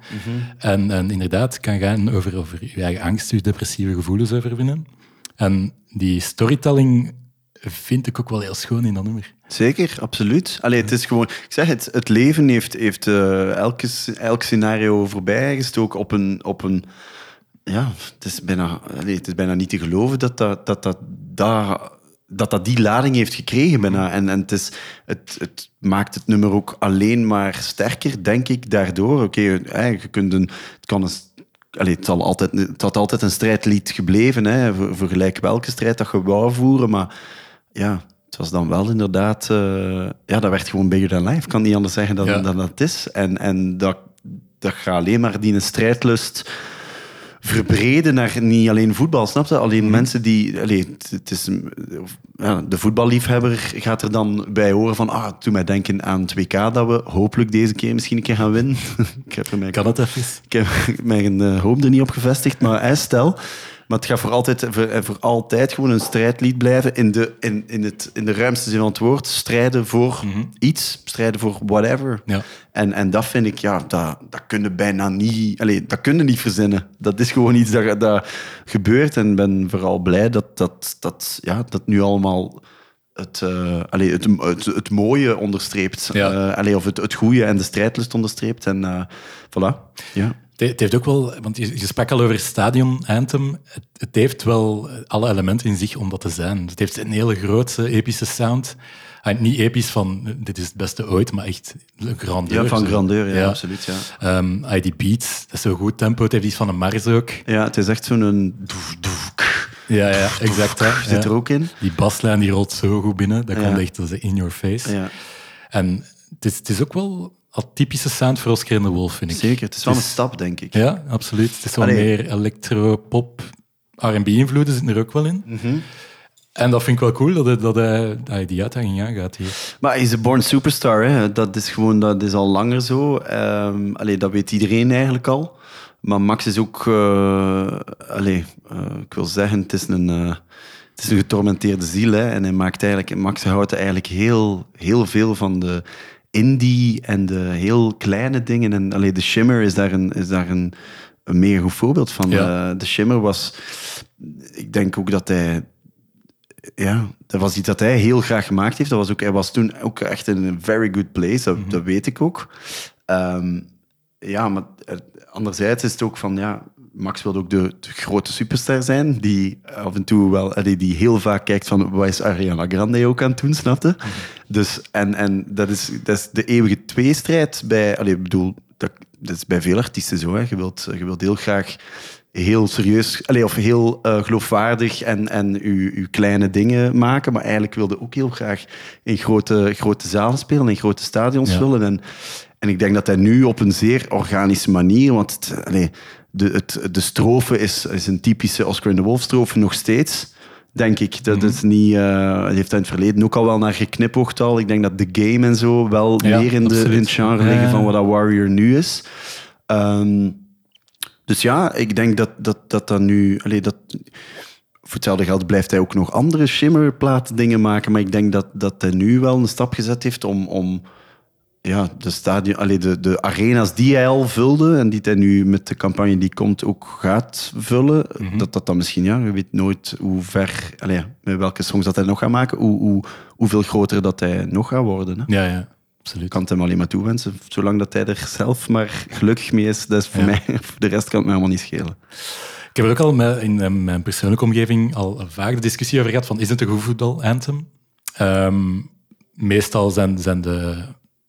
en, en inderdaad, kan gaan over, over je eigen angst, je depressieve gevoelens overwinnen. En die storytelling vind ik ook wel heel schoon in dat nummer. Zeker, absoluut. Allee, het is gewoon, ik zeg het, het leven heeft, heeft eh, elke, elk scenario voorbij gestoken op een, op een ja, het is bijna, allee, het is bijna niet te geloven dat dat, dat, dat, dat, dat, dat die lading heeft gekregen bijna. En, en het, is, het, het maakt het nummer ook alleen maar sterker, denk ik, daardoor. Oké, hè, je kunt een, het kan een Allee, het, zal altijd, het had altijd een strijdlied gebleven, hè, voor, voor gelijk welke strijd dat je wou voeren. Maar ja, het was dan wel inderdaad... eh, ja, dat werd gewoon bigger than life. Ik kan niet anders zeggen dan, Ja. dan dat het is. En, en dat, dat gaat alleen maar die strijdlust verbreden naar niet alleen voetbal, snap je? Alleen mensen die... Allee, het, is, de voetballiefhebber gaat er dan bij horen van... Ah, toen mij denken aan het WK dat we hopelijk deze keer misschien een keer gaan winnen. ik heb er mijn Kan het even? ik heb mijn eh, hoop er niet op gevestigd, maar stel. Maar het gaat voor altijd, voor, eh, voor altijd gewoon een strijdlied blijven in de, in, in, het, in de ruimste zin van het woord. Strijden voor iets, strijden voor whatever. Ja. En, en dat vind ik, ja, dat, dat kun je bijna niet, allez, dat kun je niet verzinnen. Dat is gewoon iets dat, dat gebeurt. En ik ben vooral blij dat dat, dat, ja, dat nu allemaal het, eh, het, het, het mooie onderstreept. Ja. Eh, of het, het goede en de strijdlust onderstreept. En voilà. Ja. Het heeft ook wel, want je, sprak al over Stadion Anthem. Het, het heeft wel alle elementen in zich om dat te zijn. Het heeft een hele grote, epische sound. En niet episch van dit is het beste ooit, maar echt een grandeur. Ja, van grandeur, ja, absoluut. Ja. Ehm, ah, die beats, dat is zo goed tempo. Het heeft iets van een Mars ook. ja, het is echt zo'n... Ja, ja exact. Hè. Zit er ook in. Die baslijn die rolt zo goed binnen. Dat komt echt als in your face. Ja, En het is, het is ook wel een typische sound voor Oscar en de Wolf, vind ik. zeker. Het is wel een Het is- stap, denk ik. Ja, absoluut. Het is wel Allee. meer electro, pop, R&B-invloeden zitten er ook wel in. Mhm. En dat vind ik wel cool, dat hij, dat hij, dat hij die uitdaging aangaat hier. Maar hij is een born superstar, hè. Dat is gewoon, dat is al langer zo. Ehm allee, dat weet iedereen eigenlijk al. Maar Max is ook, allee, eh, ik wil zeggen, het is een, eh, het is een getormenteerde ziel. Hè. En hij maakt eigenlijk, Max houdt eigenlijk heel, heel veel van de indie en de heel kleine dingen. En allee, de Shimmer is daar een, is daar een, een mega goed voorbeeld van. Ja. Eh, de Shimmer was, ik denk ook dat hij ja, dat was iets dat hij heel graag gemaakt heeft. Dat was ook, hij was toen ook echt in een very good place, dat, dat weet ik ook. Ehm, ja, maar eh, anderzijds is het ook van, ja, Max wilde ook de, de grote superster zijn, die af en toe wel, allee, die heel vaak kijkt van, wat is Ariana Grande ook aan het doen, snapte? Dus, en, en dat, is, dat is de eeuwige tweestrijd bij, allee, ik bedoel, dat, dat is bij veel artiesten zo, hè. Je, wilt, je wilt heel graag heel serieus, allee, of heel eh, geloofwaardig en, en uw, uw kleine dingen maken, maar eigenlijk wilde ook heel graag in grote, grote zalen spelen, in grote stadions Ja. vullen. En, en ik denk dat hij nu op een zeer organische manier, want het, allee, de, het, de strofe is, is een typische Oscar in de Wolf strofe nog steeds. Denk ik. Dat Mhm. is niet, eh, heeft daar in het verleden ook al wel naar geknipoogd al. Ik denk dat The Game en zo wel Ja, meer in, de, in het genre liggen ja. van wat dat Warrior nu is. Ehm, dus ja, ik denk dat dat, dat, dat nu... Allee, dat, voor hetzelfde geld blijft hij ook nog andere shimmerplaat dingen maken, maar ik denk dat, dat hij nu wel een stap gezet heeft om, om ja, de, stadion, allee, de, de arena's die hij al vulde en die hij nu met de campagne die komt ook gaat vullen, dat dat dan misschien, ja, je weet nooit hoe ver, allee, met welke songs dat hij nog gaat maken, hoe, hoe, hoeveel groter dat hij nog gaat worden. Hè. Ja, ja, absoluut. Ik kan het hem alleen maar toewensen, zolang dat hij er zelf maar gelukkig mee is. Dat is voor Ja. mij, voor de rest kan het me helemaal niet schelen. Ik heb er ook al met- in eh, mijn persoonlijke omgeving al vaak de discussie over gehad van is het een goed voetbal-anthem? Ehm, meestal zijn, zijn de,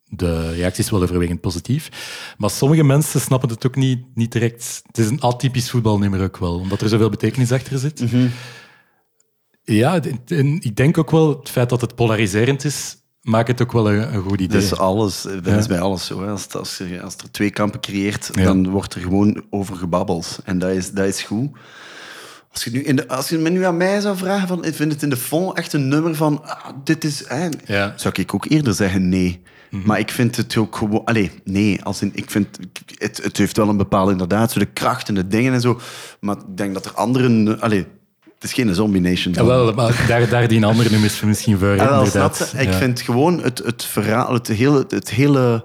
de reacties wel overwegend positief. Maar sommige mensen snappen het ook niet, niet direct. Het is een atypisch voetbalnummer ook wel, omdat er zoveel betekenis achter zit. Ja, d- en ik denk ook wel het feit dat het polariserend is, maakt het ook wel een, een goed idee. Dat is alles. Dat Ja. is bij alles zo. hè. Als, als, je, als er twee kampen creëert, Ja. dan wordt er gewoon over gebabbeld. En dat is, dat is goed. Als je, nu in de, als je me nu aan mij zou vragen, van, ik vind het in de fond echt een nummer van, ah, dit is... Hè, Ja. Zou ik ook eerder zeggen nee. Maar ik vind het ook gewoon... Allee, nee. Als in, ik vind, het, het heeft wel een bepaalde, inderdaad, zo de kracht en de dingen en zo. Maar ik denk dat er anderen... Allee, het is geen Zombie Nation. Ja, wel, maar daar, daar die andere nummers misschien voor. Ah, wel, inderdaad. je? Ik Ja. vind gewoon het, het verhaal, het hele, het hele...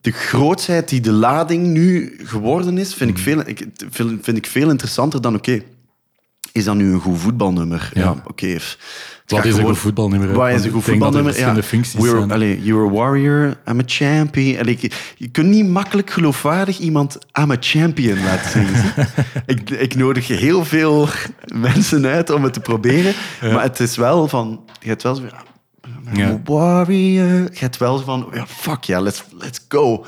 De grootsheid die de lading nu geworden is, vind, ik, Mm. veel, ik, vind, vind ik veel interessanter dan... Oké, is dat nu een goed voetbalnummer? Ja, Ja. oké. Wat is een goed voetbalnummer? Wat is een goed er voetbalnummer? verschillende functies We're, zijn. allee, you're a warrior, I'm a champion. Allee, je, je kunt niet makkelijk geloofwaardig iemand I'm a champion laten zingen. ik, ik nodig heel veel mensen uit om het te proberen. Maar het is wel van... Je hebt wel zo... I'm Ja. warrior. Je hebt wel zo van... Ja, fuck ja, let's, let's go.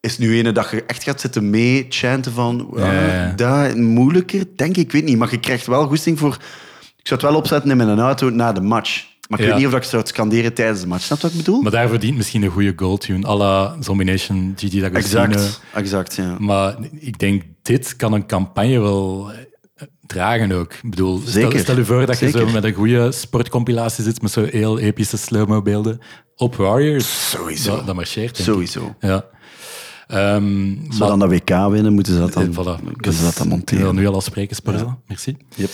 Is nu ene dat je echt gaat zitten mee chanten van... Ja, ja, ja. Dat moeilijker, denk ik. Ik weet niet. Maar je krijgt wel goesting voor... Ik zou het wel opzetten in mijn auto na de match. Maar ik Ja. weet niet of ik zou het scanderen tijdens de match. Snap je wat ik bedoel? Maar daar verdient misschien een goede goaltune, à la Zombie Nation, Gigi D'Agostino. exact, exact, ja. Maar ik denk, dit kan een campagne wel eh, dragen ook. Ik bedoel, stel, Zeker. stel je voor dat je zo met een goede sportcompilatie zit met zo heel epische slow-mo beelden op Warriors. Sowieso. Dat, dat marcheert, ik. Sowieso. Ja. Ehm, Als we maar- dan dat WK winnen, moeten ze dat dan, Eh, voilà. kunnen ze dat dan monteren. nu al afspreken, Sporza. Merci. Yep.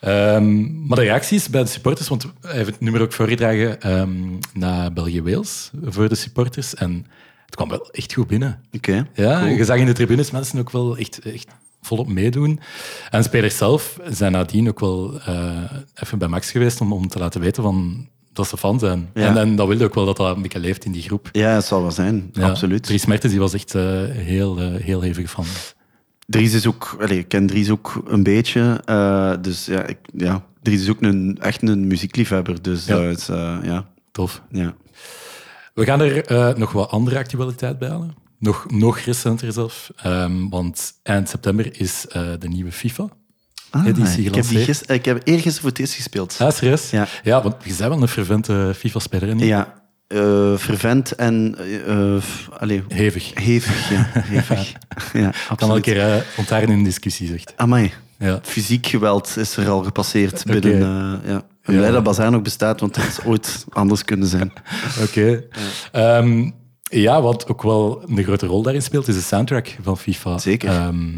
Ehm, maar de reacties bij de supporters, want hij heeft het nummer ook voorgedragen ehm, naar België-Wales voor de supporters. En het kwam wel echt goed binnen. Oké. Ja, Cool. je zag in de tribunes mensen ook wel echt, echt volop meedoen. En spelers zelf zijn nadien ook wel eh, even bij Max geweest om, om te laten weten van, dat ze fan zijn. Ja. En, en dat wilde ook wel dat dat een beetje leeft in die groep. Ja, het zal wel zijn. Ja, Absoluut. Dries Mertens die was echt eh, heel, eh, heel hevig fan. Dries is ook... Allee, ik ken Dries ook een beetje. eh, dus ja, ik, ja, Dries is ook een, echt een muziekliefhebber. Dus Ja. dat is... ja, Tof. ja. We gaan er nog wat andere actualiteit bij halen. Nog, nog recenter zelf. Ehm, want eind september is de nieuwe FIFA. Ah, ik, heb die gelanceerd. gis- ik heb eergisteren voor het eerst gespeeld. Ah, serieus? Ja. ja, want je bent wel een fervente FIFA-speler, hè, niet? Ja, eh, vervent en... eh, eh, allee, Hevig. hevig, ja. Hevig. ja, kan absoluut. keer uh, ontharen in discussie, zegt. Amai. Ja. Fysiek geweld is er al gepasseerd binnen... eh, ja. Ik ben blij dat Bazaar nog bestaat, want dat is ooit anders kunnen zijn. Oké. Ehm, ja, wat ook wel een grote rol daarin speelt, is de soundtrack van FIFA. Zeker. Ehm,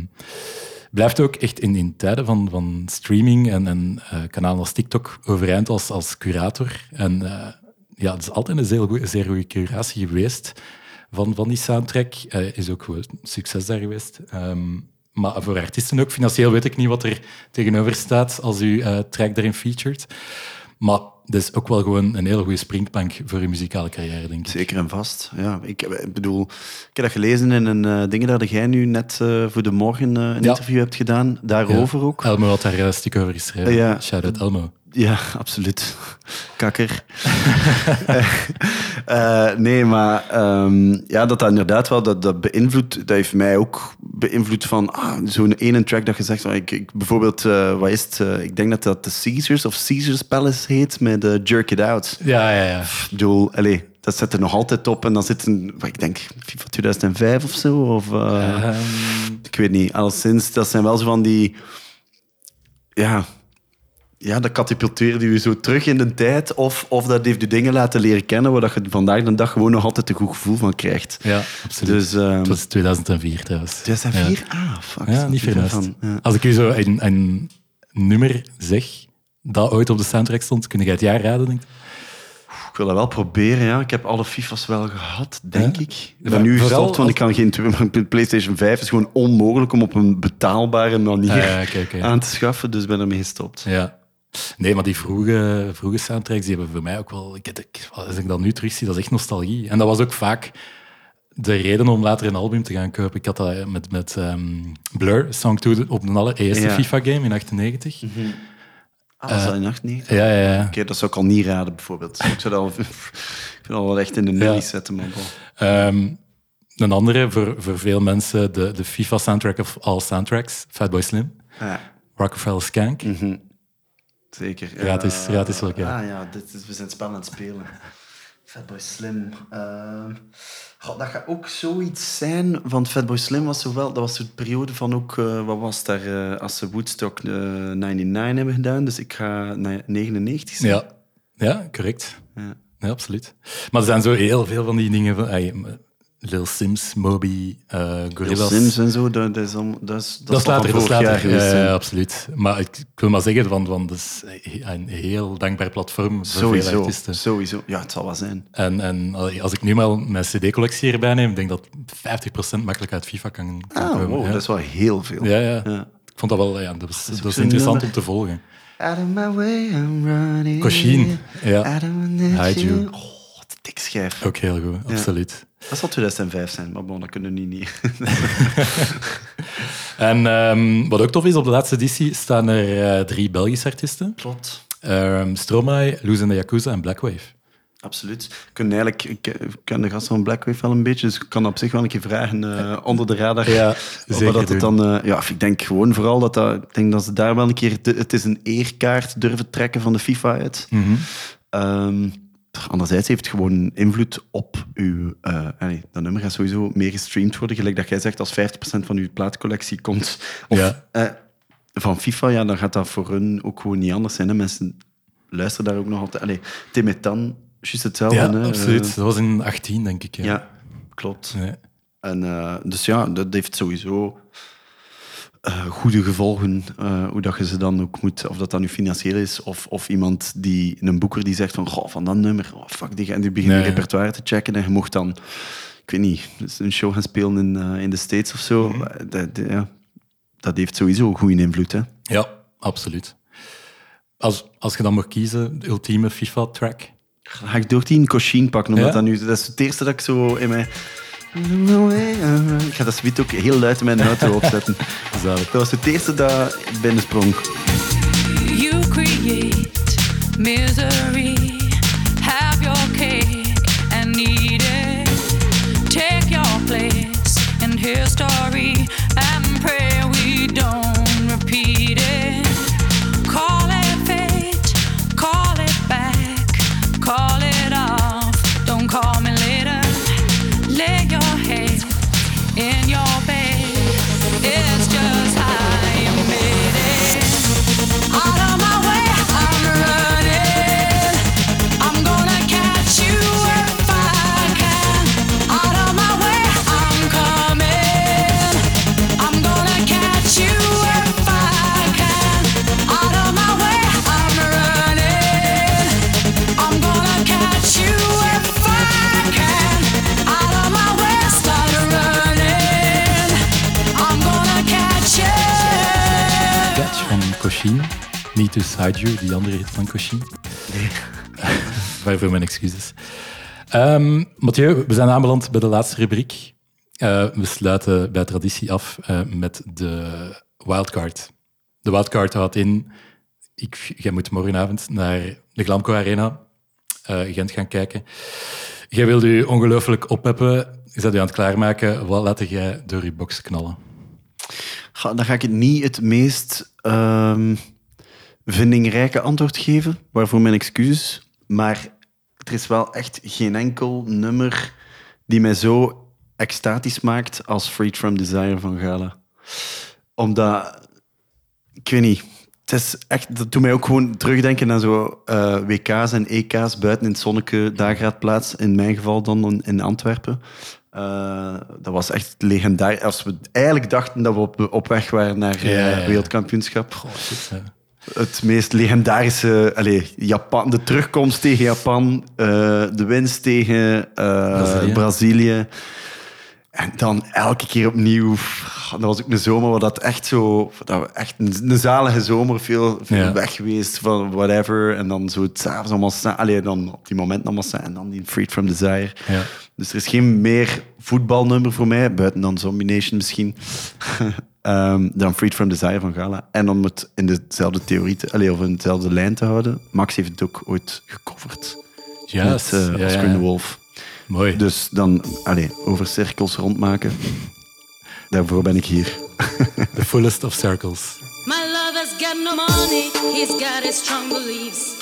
blijft ook echt in, tijden van, van streaming en, eh, kanalen als TikTok overeind als, als curator. En eh, ja, het is altijd een zeer goeie, zeer goede curatie geweest van, die soundtrack. Eh, is ook een succes daar geweest. Ehm, maar voor artiesten ook. Financieel weet ik niet wat er tegenover staat als u track daarin featured. Maar dat is ook wel gewoon een hele goede springplank voor uw muzikale carrière, denk ik. Zeker en vast. Ja, ik, ik bedoel, ik heb dat gelezen in een uh, ding dat jij nu net uh, voor de morgen uh, een Ja. interview hebt gedaan. Daarover Ja. ook. Elmo had daar een stuk over geschreven. Ja. Shout-out Elmo. Ja, absoluut. Kakker. Eh, nee, maar ehm, ja, dat dat inderdaad wel, dat, dat beïnvloedt, dat heeft mij ook beïnvloed van ah, zo'n ene track dat je zegt, van, ik, ik, bijvoorbeeld, eh, wat is het, eh, ik denk dat dat de Caesars of Caesars Palace heet, met eh, Jerk It Out. Ja, ja, ja. Ik bedoel, allez, dat zit er nog altijd op en dan zit een, wat ik denk, FIFA 2005 of zo, of... eh, Ehm, ik weet niet, alleszins, dat zijn wel zo van die... Ja, ja dat katapulteerde je zo terug in de tijd. Of, of dat heeft je dingen laten leren kennen waar dat je vandaag de dag gewoon nog altijd een goed gevoel van krijgt. ja, absoluut. Dus... ehm, het was 2004 trouwens. 2004? Ah, fuck. Ja, ja niet van. Ja. Als ik u zo een, een nummer zeg dat ooit op de soundtrack stond, kun je het jaar raden, denk ik? Ik wil dat wel proberen, ja. Ik heb alle FIFA's wel gehad, denk Ja? ik. Ja, ben nu gestopt, want als- ik kan geen... PlayStation 5 is gewoon onmogelijk om op een betaalbare manier Ah, ja, aan te schaffen, dus ik ben ermee gestopt. Ja. Nee, maar die vroege, vroege soundtracks die hebben voor mij ook wel... Ik, ik, als ik dat nu terugzie, dat is echt nostalgie. En dat was ook vaak de reden om later een album te gaan kopen. Ik had dat met, met ehm, Blur, Song 2, op de allereerste Ja. FIFA-game in 98. Ah, was dat in 98? Ja, ja, ja. Oké, dat zou ik al niet raden, bijvoorbeeld. Ik zou dat al, ik wel echt in de nullies zetten, man. Ehm, een andere, voor, voor veel mensen, de, de FIFA-soundtrack of all soundtracks, Fatboy Slim. Rockefeller Skank. Zeker. Gratis- Eh, gratis ook, ja. Ah ja, dit is, we zijn het spel aan het spelen. Fatboy Slim. Ehm, goh, dat gaat ook zoiets zijn, want Fatboy Slim was zo wel... Dat was de periode van ook... eh, wat was daar? eh, als ze Woodstock eh, 99 hebben gedaan. Dus ik ga naar 99 zijn. Ja, ja correct. Ja. Ja, absoluut. Maar er zijn zo heel veel van die dingen. Van, Lil Sims, Moby, Lil Gorillaz. Sims en zo, dat, dat is, om, dat is, dat is later, dat is geweest Ja, absoluut. Maar ik, ik wil maar zeggen, van, van, dat is een heel dankbaar platform voor veel Sowieso, artiesten. sowieso. Ja, het zal wel zijn. En, en als ik nu maar mijn cd-collectie erbij neem, denk ik dat 50% makkelijk uit FIFA kan, kan Ah, komen. wow, ja. dat is wel heel veel. ja, ja. Ja. Ik vond dat wel ja, dat zo'n interessant om te volgen. Out of my way, I'm running. Koshin, ja. Hide you. Oh, een dik schijf. Ook heel goed, absoluut. Dat zal 2005 zijn, maar bon, dat kunnen we nu niet. En ehm, wat ook tof is, op de laatste editie staan er eh, drie Belgische artiesten. Plot. Um, Stromae, Luz en de Yakuza en Blackwave. Absoluut. Kunnen eigenlijk, ik ik ken de gast van Blackwave wel een beetje, dus ik kan op zich wel een keer vragen eh, onder de radar. Ja, zeker dat het dan, eh, ja, ik denk gewoon vooral dat, dat, ik denk dat ze daar wel een keer, de- het is een eerkaart durven trekken van de FIFA uit. Ehm, anderzijds heeft het gewoon invloed op uw... eh allee, dat nummer gaat sowieso meer gestreamd worden. Gelijk dat jij zegt, als 50% van uw plaatcollectie komt of, Ja. eh, van FIFA, ja, dan gaat dat voor hun ook gewoon niet anders zijn. Hè. Mensen luisteren daar ook nog altijd... Allee, Timetan, juist hetzelfde. Ja, hè. absoluut. Eh, Dat was in 18, denk ik. Ja. ja, klopt. Nee. En, eh, dus ja, dat heeft sowieso eh, goede gevolgen. eh, hoe dat je ze dan ook moet, of dat dan nu financieel is, of, of iemand die, een boeker die zegt van, goh, van dat nummer, oh, fuck die, en die begint Nee. repertoire te checken en je mocht dan, ik weet niet, dus een show gaan spelen in, eh, in de States of zo. Mhm. Dat, dat- ja, dat heeft sowieso een goede invloed, hè. Ja, absoluut. Als, als je dan mag kiezen, de ultieme FIFA-track. Ga ik door die Koshin pakken, omdat Ja? dat nu... Dat is het eerste dat ik zo in mijn... Ik ga dat suite ook heel luid in mijn auto opzetten. Zalig. Dat was het eerste dat binnensprong. You create misery. You, die andere hit van Koshin. Nee. Waarvoor mijn excuses. Ehm Mathieu, we zijn aanbeland bij de laatste rubriek. Eh, we sluiten bij traditie af eh, met de wildcard. De wildcard houdt in... Ik, jij moet morgenavond naar de Glamco Arena eh, Gent gaan kijken. Jij wilde je ongelooflijk oppeppen. Je zat je aan het klaarmaken. Wat laat jij door je box knallen? Dan ga ik het niet het meest ehm, vindingrijke antwoord geven, waarvoor mijn excuses. Maar er is wel echt geen enkel nummer die mij zo extatisch maakt als Freed From Desire van Gala. Omdat, ik weet niet, het is echt, dat doet mij ook gewoon terugdenken aan zo eh, WK's en EK's buiten in het zonneke dageraadplaats, in mijn geval dan in- Antwerpen. Eh, dat was echt legendarisch. Als we eigenlijk dachten dat we op, op weg waren naar eh, Ja, ja, ja. wereldkampioenschap. Shit. Het meest legendarische, allez, Japan, de terugkomst tegen Japan, eh, de winst tegen eh, Brazilië. Brazilië. En dan elke keer opnieuw. Dat was ook een zomer waar dat echt zo... Dat we echt een, een zalige zomer, veel, veel Ja. weg geweest van whatever. En dan zo het s'avonds allemaal staan. Allee, dan op die moment allemaal staan. En dan die Freed From Desire. Ja. Dus er is geen meer voetbalnummer voor mij, buiten dan Zombie Nation misschien, ehm, dan Freed From Desire van Gala. En om het in dezelfde theorie, te, allee, of in dezelfde lijn te houden, Max heeft het ook ooit gecoverd. Met eh, ja, Oscar ja. de Wolf. Mooi. Dus dan, allee, over cirkels rondmaken. Daarvoor ben ik hier. The fullest of circles. My lover's got no money, he's got his strong beliefs.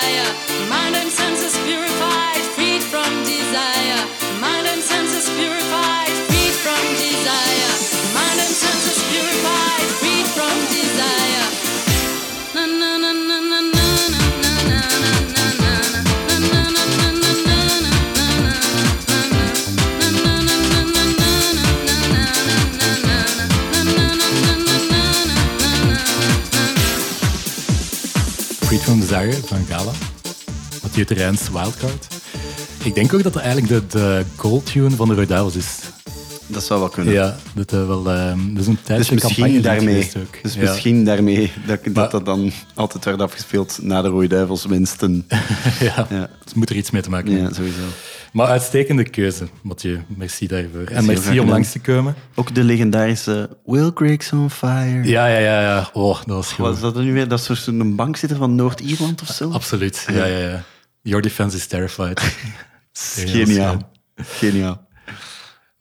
Van Gala. Mathieu Terreins Wildcard. Ik denk ook dat het eigenlijk de, de gold tune van de Roy Duivels is. Dat zou wel kunnen. Ja, dat, eh, wel, eh, dat is een Dus tijdje campagne misschien daarmee, ook. dus Ja. misschien daarmee dat, Maar- dat dan altijd werd afgespeeld na de Rode Duivels winsten. ja, Ja. het moet er iets mee te maken hebben. Ja, sowieso. Maar uitstekende keuze, Mathieu. Merci daarvoor. En merci om langs te komen. Ook de legendarische Will Griggs on Fire. Ja, ja, ja. ja. Oh, dat was goed. Wat is dat nu weer? Dat is zo'n bankzitter van Noord-Ierland of zo? Absoluut. Ja, ja, ja. Your defense is terrified. Geniaal. Geniaal.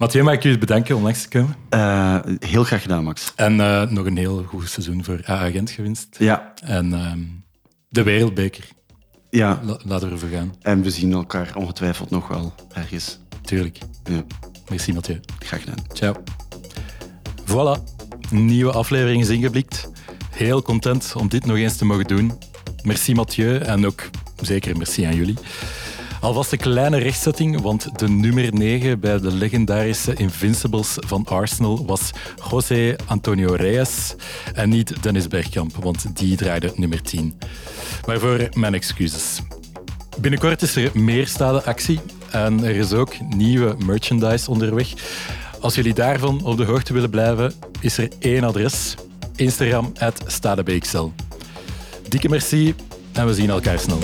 Mathieu, mag ik u bedanken om langs te komen. Eh, heel graag gedaan, Max. En eh, nog een heel goed seizoen voor AA Gent gewenst. Ja, En ehm, de Wereldbeker. ja. La- laten we ervoor gaan. En we zien elkaar ongetwijfeld nog wel ergens. Tuurlijk. Ja, Merci, Mathieu. graag gedaan. Ciao. Voilà. Nieuwe aflevering is ingeblikt. Heel content om dit nog eens te mogen doen. Merci Mathieu en ook zeker merci aan jullie. Alvast een kleine rechtzetting, want de nummer 9 bij de legendarische Invincibles van Arsenal was José Antonio Reyes en niet Dennis Bergkamp, want die draaide nummer 10. Waarvoor mijn excuses. Binnenkort is er meer stadeactie en er is ook nieuwe merchandise onderweg. Als jullie daarvan op de hoogte willen blijven, is er één adres. Instagram, at StadeBXL. Dikke merci en we zien elkaar snel.